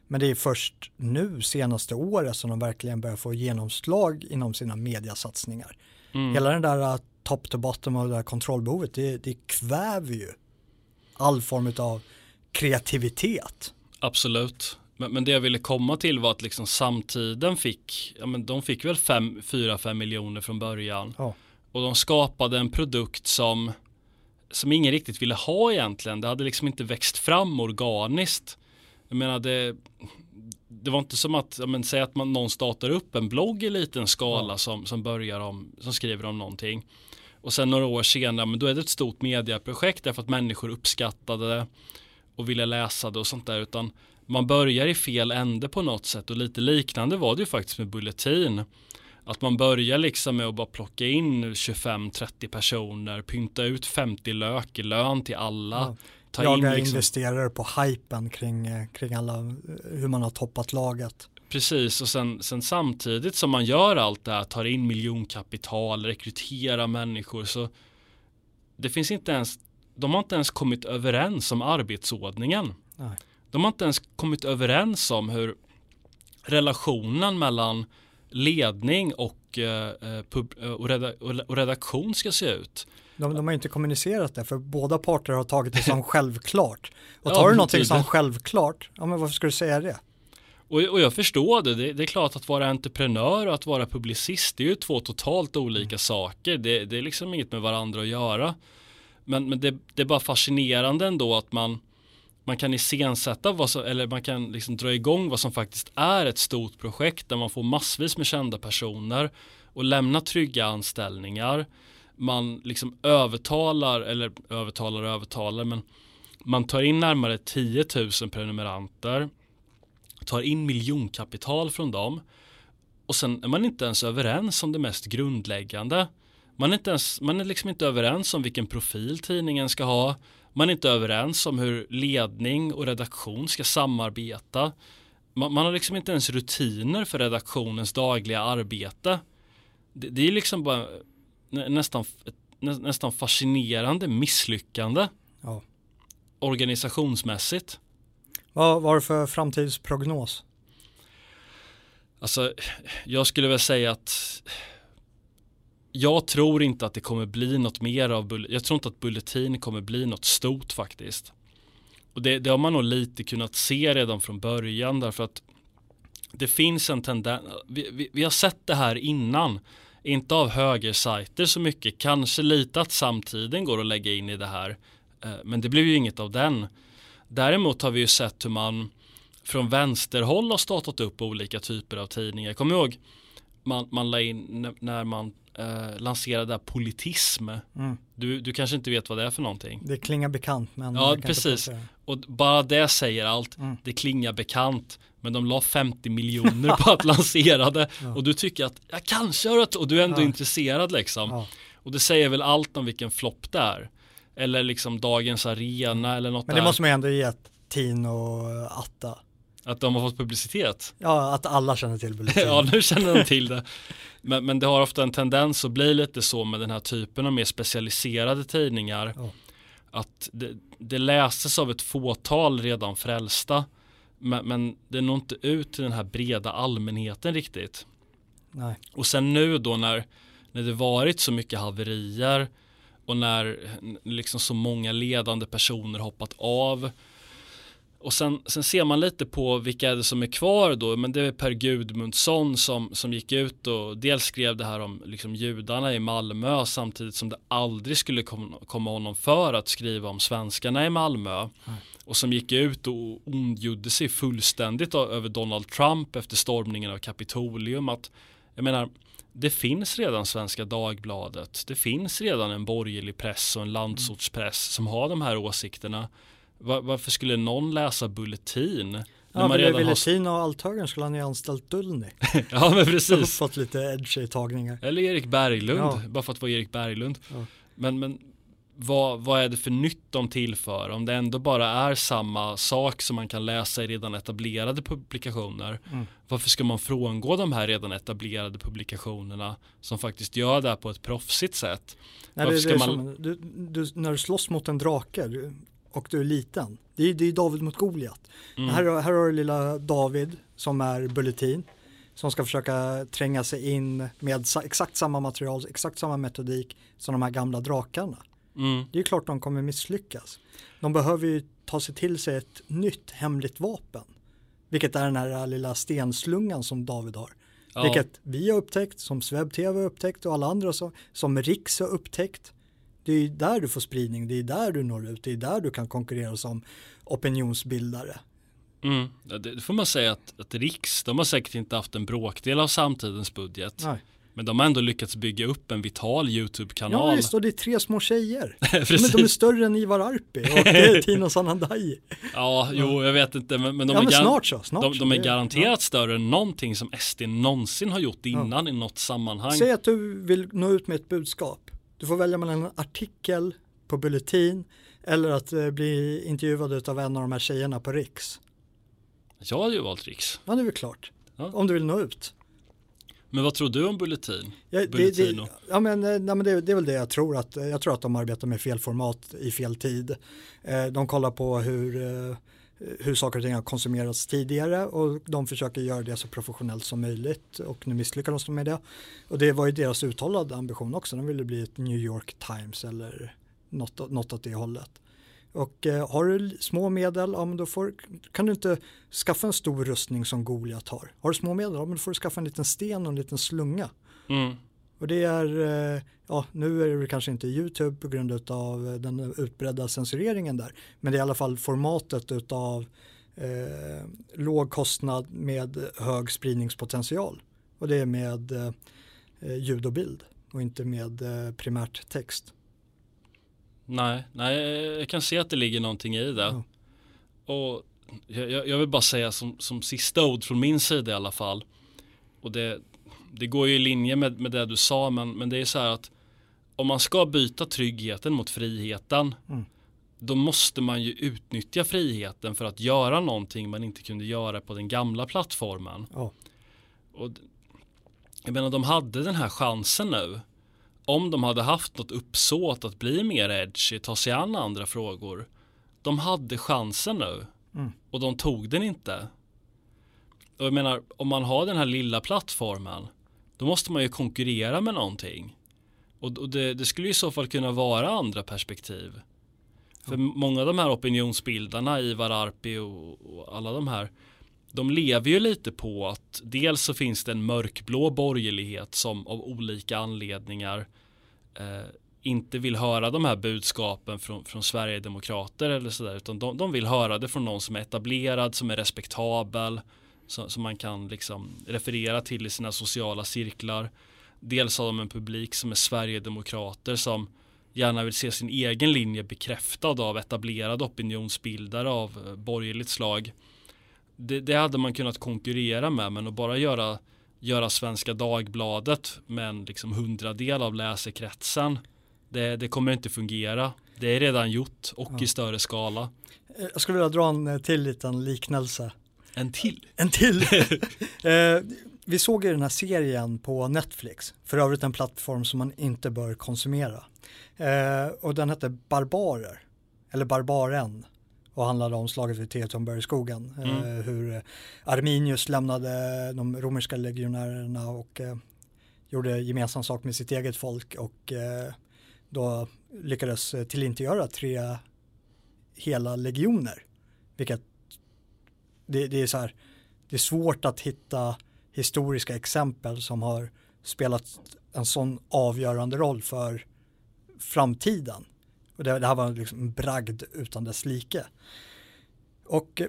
Speaker 2: Men det är först nu senaste året som de verkligen börjar få genomslag inom sina mediasatsningar. Mm. Hela den där uh, top to bottom och det där kontrollbehovet, det, det kväver ju all form av kreativitet.
Speaker 1: Absolut. Men, men det jag ville komma till var att liksom samtiden fick, ja men de fick väl 4-5 miljoner från början. Oh. Och de skapade en produkt som, som ingen riktigt ville ha egentligen. Det hade liksom inte växt fram organiskt. Jag menar det, det var inte som att, ja men säg att man, någon startar upp en blogg i liten skala oh. som, som börjar om, som skriver om någonting. Och sen några år senare, men då är det ett stort mediaprojekt därför att människor uppskattade det och ville läsa det och sånt där. Utan man börjar i fel ände på något sätt och lite liknande var det ju faktiskt med Bulletin. Att man börjar liksom med att bara plocka in 25-30 personer, pynta ut 50 lök i lön till alla. Ja.
Speaker 2: Ta Jaga liksom... investerare på hypen kring, eh, kring alla, eh, hur man har toppat laget.
Speaker 1: Precis, och sen, sen samtidigt som man gör allt det här, tar in miljonkapital, rekryterar människor, så det finns inte ens, de har inte ens kommit överens om arbetsordningen. Nej. De har inte ens kommit överens om hur relationen mellan ledning och, eh, eh pub, eh, och, reda, och redaktion ska se ut.
Speaker 2: De, de, har inte kommunicerat det för båda parter har tagit det som självklart. Och tar ja, du någonting som självklart, ja men varför ska du säga det?
Speaker 1: Och, och jag förstår det. det. det, är klart att vara entreprenör och att vara publicist, det är ju två totalt olika mm. saker. Det, det, är liksom inget med varandra att göra. Men, men det, det är bara fascinerande ändå att man man kan iscensätta vad som, eller man kan liksom dra igång vad som faktiskt är ett stort projekt där man får massvis med kända personer och lämna trygga anställningar. Man liksom övertalar, eller övertalar och övertalar, men man tar in närmare 10 000 prenumeranter, tar in miljonkapital från dem och sen är man inte ens överens om det mest grundläggande. Man är, inte ens, man är liksom inte överens om vilken profil tidningen ska ha man är inte överens om hur ledning och redaktion ska samarbeta. Man, man har liksom inte ens rutiner för redaktionens dagliga arbete. Det, det är liksom bara nästan, nästan fascinerande misslyckande. Ja. Organisationsmässigt.
Speaker 2: Vad var det för framtidsprognos?
Speaker 1: Alltså, jag skulle väl säga att jag tror inte att det kommer bli något mer av Bulletin. Jag tror inte att Bulletin kommer bli något stort faktiskt. Och det, det har man nog lite kunnat se redan från början därför att det finns en tendens. Vi, vi, vi, har sett det här innan. Inte av högersajter så mycket. Kanske lite att samtiden går att lägga in i det här. Eh, men det blev ju inget av den. Däremot har vi ju sett hur man från vänsterhåll har startat upp olika typer av tidningar. Kom ihåg man, man la in när man eh, lanserade politism. Mm. Du, du kanske inte vet vad det är för någonting.
Speaker 2: Det klingar bekant. Men
Speaker 1: ja, precis. Och bara det säger allt. Mm. Det klingar bekant. Men de la 50 miljoner på att lansera det. Ja. Och du tycker att jag kanske har det och du är ändå ja. intresserad liksom. Ja. Och det säger väl allt om vilken flopp det är. Eller liksom dagens arena eller något
Speaker 2: Men det
Speaker 1: där.
Speaker 2: måste man ändå ge Tino och Atta.
Speaker 1: Att de har fått publicitet.
Speaker 2: Ja, att alla känner till Bulletin.
Speaker 1: ja, nu känner de till det. Men, men det har ofta en tendens att bli lite så med den här typen av mer specialiserade tidningar.
Speaker 2: Ja.
Speaker 1: Att det, det läses av ett fåtal redan frälsta. Men, men det når inte ut till den här breda allmänheten riktigt.
Speaker 2: Nej.
Speaker 1: Och sen nu då när, när det varit så mycket haverier och när liksom så många ledande personer hoppat av. Och sen, sen ser man lite på vilka är det som är kvar då, men det är Per Gudmundsson som, som gick ut och dels skrev det här om liksom judarna i Malmö samtidigt som det aldrig skulle kom, komma honom för att skriva om svenskarna i Malmö.
Speaker 2: Nej.
Speaker 1: Och som gick ut och ondgjorde sig fullständigt över Donald Trump efter stormningen av Kapitolium. Att, jag menar, det finns redan Svenska Dagbladet. Det finns redan en borgerlig press och en landsortspress som har de här åsikterna. Var, varför skulle någon läsa Bulletin? När
Speaker 2: Ja,
Speaker 1: man redan har...
Speaker 2: Bulletin och Althögern skulle han ju anställt Dullny.
Speaker 1: ja men precis.
Speaker 2: fått lite edgy tagningar.
Speaker 1: Eller Erik Berglund,
Speaker 2: Ja.
Speaker 1: bara för att vara Erik Berglund.
Speaker 2: Ja.
Speaker 1: Men, men vad, vad är det för nytt de tillför? Om det ändå bara är samma sak som man kan läsa i redan etablerade publikationer.
Speaker 2: Mm.
Speaker 1: Varför ska man frångå de här redan etablerade publikationerna som faktiskt gör det här på ett proffsigt sätt?
Speaker 2: Nej, det, det
Speaker 1: man-
Speaker 2: som, du, du, när du slåss mot en drake du, och du är liten, det är, det är David mot Goliat.
Speaker 1: Mm.
Speaker 2: Här, här har du lilla David som är Bulletin som ska försöka tränga sig in med exakt samma material, exakt samma metodik som de här gamla drakarna.
Speaker 1: Mm.
Speaker 2: Det är klart de kommer misslyckas. De behöver ju ta sig till sig ett nytt hemligt vapen. Vilket är den här lilla stenslungan som David har.
Speaker 1: Ja.
Speaker 2: Vilket vi har upptäckt, som SvebTV har upptäckt och alla andra som, som Riks har upptäckt. Det är där du får spridning, det är där du når ut, det är där du kan konkurrera som opinionsbildare.
Speaker 1: Mm. Ja, Det det får man säga att, att Riks, de har säkert inte haft en bråkdel av samtidens budget.
Speaker 2: Nej.
Speaker 1: Men de har ändå lyckats bygga upp en vital
Speaker 2: Ja
Speaker 1: YouTube-kanal.
Speaker 2: visst, och det är tre små tjejer. De, de är större än Ivar Arpi och det Tino Sanandaji.
Speaker 1: Ja, jo, jag vet inte, men, men de
Speaker 2: Ja
Speaker 1: är,
Speaker 2: men snart så, snart
Speaker 1: de, de är
Speaker 2: Det-
Speaker 1: garanterat större än någonting som SD någonsin har gjort innan i något sammanhang.
Speaker 2: Säg att du vill nå ut med ett budskap. Du får välja mellan en artikel på Bulletin eller att eh, bli intervjuad av en av de här tjejerna på Riks.
Speaker 1: Jag hade ju valt Riks.
Speaker 2: Ja, det är väl klart.
Speaker 1: Ja.
Speaker 2: Om du vill nå ut.
Speaker 1: Men vad tror du om Bulletin?
Speaker 2: Ja, det, det, ja, men, eh, nej, men det, det är väl det jag tror att, jag tror att de arbetar med fel format i fel tid. Eh, de kollar på hur, eh, Eh, hur saker och ting har konsumerats tidigare och de försöker göra det så professionellt som möjligt och nu misslyckas de med det. Och det var ju deras uttalade ambition också, de ville bli ett New York Times eller något, något åt det hållet. Och eh, har du små medel, ja men då får, kan du inte skaffa en stor rustning som Goliat har. Har du små medel, ja men då får du skaffa en liten sten och en liten slunga.
Speaker 1: Mm.
Speaker 2: Och det är, eh, ja nu är det kanske inte YouTube på grund av den utbredda censureringen där. Men det är i alla fall formatet utav eh, låg kostnad med hög spridningspotential. Och det är med eh, ljud och bild och inte med eh, primärt text.
Speaker 1: Nej, nej, jag kan se att det ligger någonting i det.
Speaker 2: Ja.
Speaker 1: Och jag, jag jag vill bara säga som, som sista ord från min sida i alla fall. Och det, det går ju i linje med, med det du sa, men, men det är så här att om man ska byta tryggheten mot friheten,
Speaker 2: Mm.
Speaker 1: då måste man ju utnyttja friheten för att göra någonting man inte kunde göra på den gamla plattformen.
Speaker 2: Ja.
Speaker 1: Och jag menar, de hade den här chansen nu. Om de hade haft något uppsåt att bli mer edgy, ta sig an andra frågor. De hade chansen nu.
Speaker 2: Mm.
Speaker 1: Och de tog den inte. Och jag menar, om man har den här lilla plattformen, då måste man ju konkurrera med någonting. Och, och det, det skulle i så fall kunna vara andra perspektiv. För många av de här opinionsbildarna, Ivar Arpi och, och alla de här, de lever ju lite på att dels så finns det en mörkblå borgerlighet som av olika anledningar eh, inte vill höra de här budskapen från, från Sverigedemokrater eller sådär utan de, de vill höra det från någon som är etablerad, som är respektabel som, som man kan liksom referera till i sina sociala cirklar. Dels har de en publik som är Sverigedemokrater som gärna vill se sin egen linje bekräftad av etablerade opinionsbildare av eh, borgerligt slag. Det, det hade man kunnat konkurrera med men att bara göra göra Svenska Dagbladet med en liksom hundradel av läsekretsen. Det, det kommer inte fungera. Det är redan gjort och ja. i större skala.
Speaker 2: Eh, jag skulle vilja dra en eh, till liten liknelse.
Speaker 1: En till?
Speaker 2: En till. eh, vi såg ju den här serien på Netflix, för övrigt en plattform som man inte bör konsumera. Eh, och den hette Barbarer, eller Barbaren och handlade om slaget vid Teotonbergsskogen. Mm. Eh, hur Arminius lämnade de romerska legionärerna och eh, gjorde gemensam sak med sitt eget folk och eh, då lyckades tillintetgöra tre hela legioner. Vilket det, det, är så här, det är svårt att hitta historiska exempel som har spelat en sån avgörande roll för framtiden. Och det, det här var liksom en bragd utan dess like. Och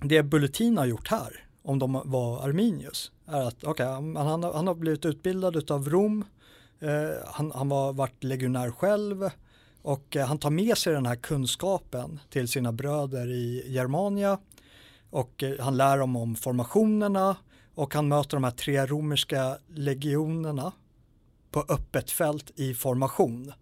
Speaker 2: det Bulletin har gjort här, om de var Arminius, är att okay, han, han, han har blivit utbildad av Rom, eh, han, han har varit legionär själv och eh, han tar med sig den här kunskapen till sina bröder i Germania och eh, han lär dem om formationerna och han möter de här tre romerska legionerna på öppet fält i formation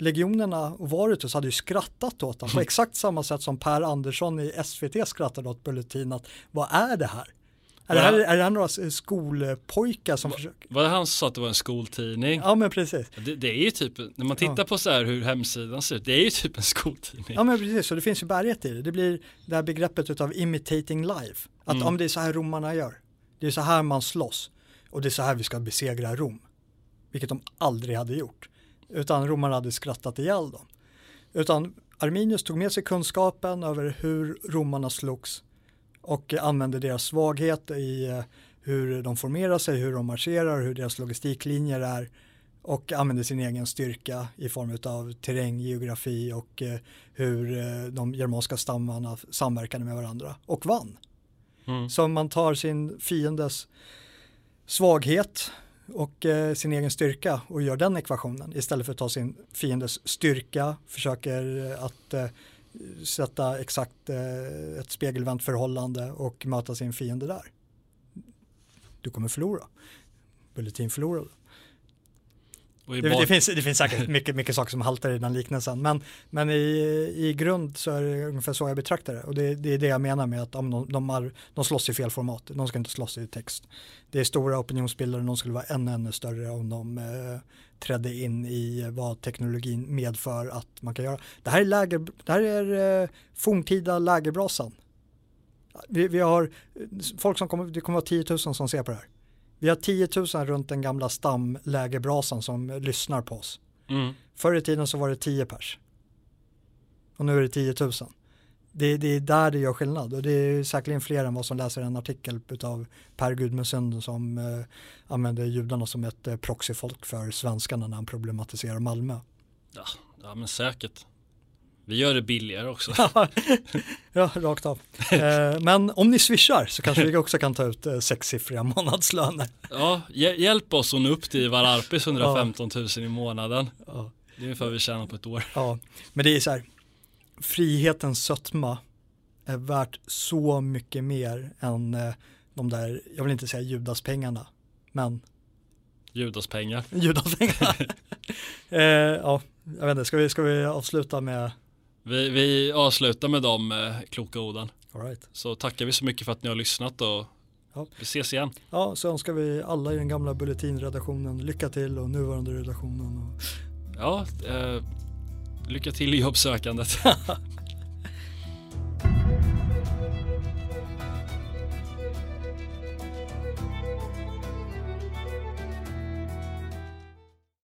Speaker 2: legionerna och Varutus hade ju skrattat åt honom på exakt samma sätt som Per Andersson i SVT skrattade åt Bulletin att vad är det här? Är det, här, är det här några skolpojkar som
Speaker 1: var,
Speaker 2: försöker?
Speaker 1: Var det han som sa att det var en skoltidning?
Speaker 2: Ja men precis.
Speaker 1: Det, det är ju typ, när man tittar ja. på så här hur hemsidan ser ut, det är ju typ en skoltidning.
Speaker 2: Ja men precis, och det finns ju bärighet i det. Det blir det här begreppet av imitating life. Att mm. om det är så här romarna gör, det är så här man slåss och det är så här vi ska besegra Rom. Vilket de aldrig hade gjort utan romarna hade skrattat ihjäl dem. Utan Arminius tog med sig kunskapen över hur romarna slogs och använde deras svaghet i eh, hur de formerar sig, hur de marscherar, hur deras logistiklinjer är och använde sin egen styrka i form av terräng, geografi och eh, hur eh, de germanska stammarna samverkade med varandra och vann. Mm. Så man tar sin fiendes svaghet och sin egen styrka och gör den ekvationen istället för att ta sin fiendes styrka, försöker att sätta exakt eh, ett spegelvänt förhållande och möta sin fiende där. Du kommer förlora. Bulletin förlorade. Det, det, finns, det finns säkert mycket, mycket saker som haltar i den liknelsen, men, men i, i grund så är det ungefär så jag betraktar det. Och det, det är det jag menar med att de, de, är, de slåss i fel format, de ska inte slåss i text. Det är stora opinionsbildare, de skulle vara ännu, ännu större om de eh, trädde in i vad teknologin medför att man kan göra. Det här är, läger, det här är eh, forntida lägerbrasan. Vi, vi har folk som kommer, det kommer vara 10 000 som ser på det här. Vi har 10 000 runt den gamla stamlägerbrasan som lyssnar på oss. Mm. Förr i tiden så var det 10 pers. Och nu är det 10 000. Det, det, är där det gör skillnad och det är säkerligen fler än vad som läser en artikel av Per Gudmundsson som eh, använder judarna som ett eh, proxyfolk för svenskarna när han problematiserar Malmö.
Speaker 1: Ja, ja men säkert. Vi gör det billigare också.
Speaker 2: ja, rakt av. Eh, men om ni swishar så kanske vi också kan ta ut eh, sexsiffriga månadslöner.
Speaker 1: ja, hjälp oss att nå upp till Vararpis 115 000 i månaden. Ja. Det är ungefär vi tjänar på ett år.
Speaker 2: Ja, men det är så här, frihetens sötma är värt så mycket mer än eh, de där, jag vill inte säga judaspengarna, men
Speaker 1: Judaspengar.
Speaker 2: Judaspengar. eh, ja, jag vet inte, ska vi, ska vi avsluta med
Speaker 1: vi, vi avslutar med de eh, kloka orden.
Speaker 2: All right.
Speaker 1: Så tackar vi så mycket för att ni har lyssnat och ja. vi ses igen.
Speaker 2: Ja, så önskar vi alla i den gamla Bulletinredaktionen lycka till och nuvarande redaktionen. Och...
Speaker 1: Ja, eh, lycka till i jobbsökandet.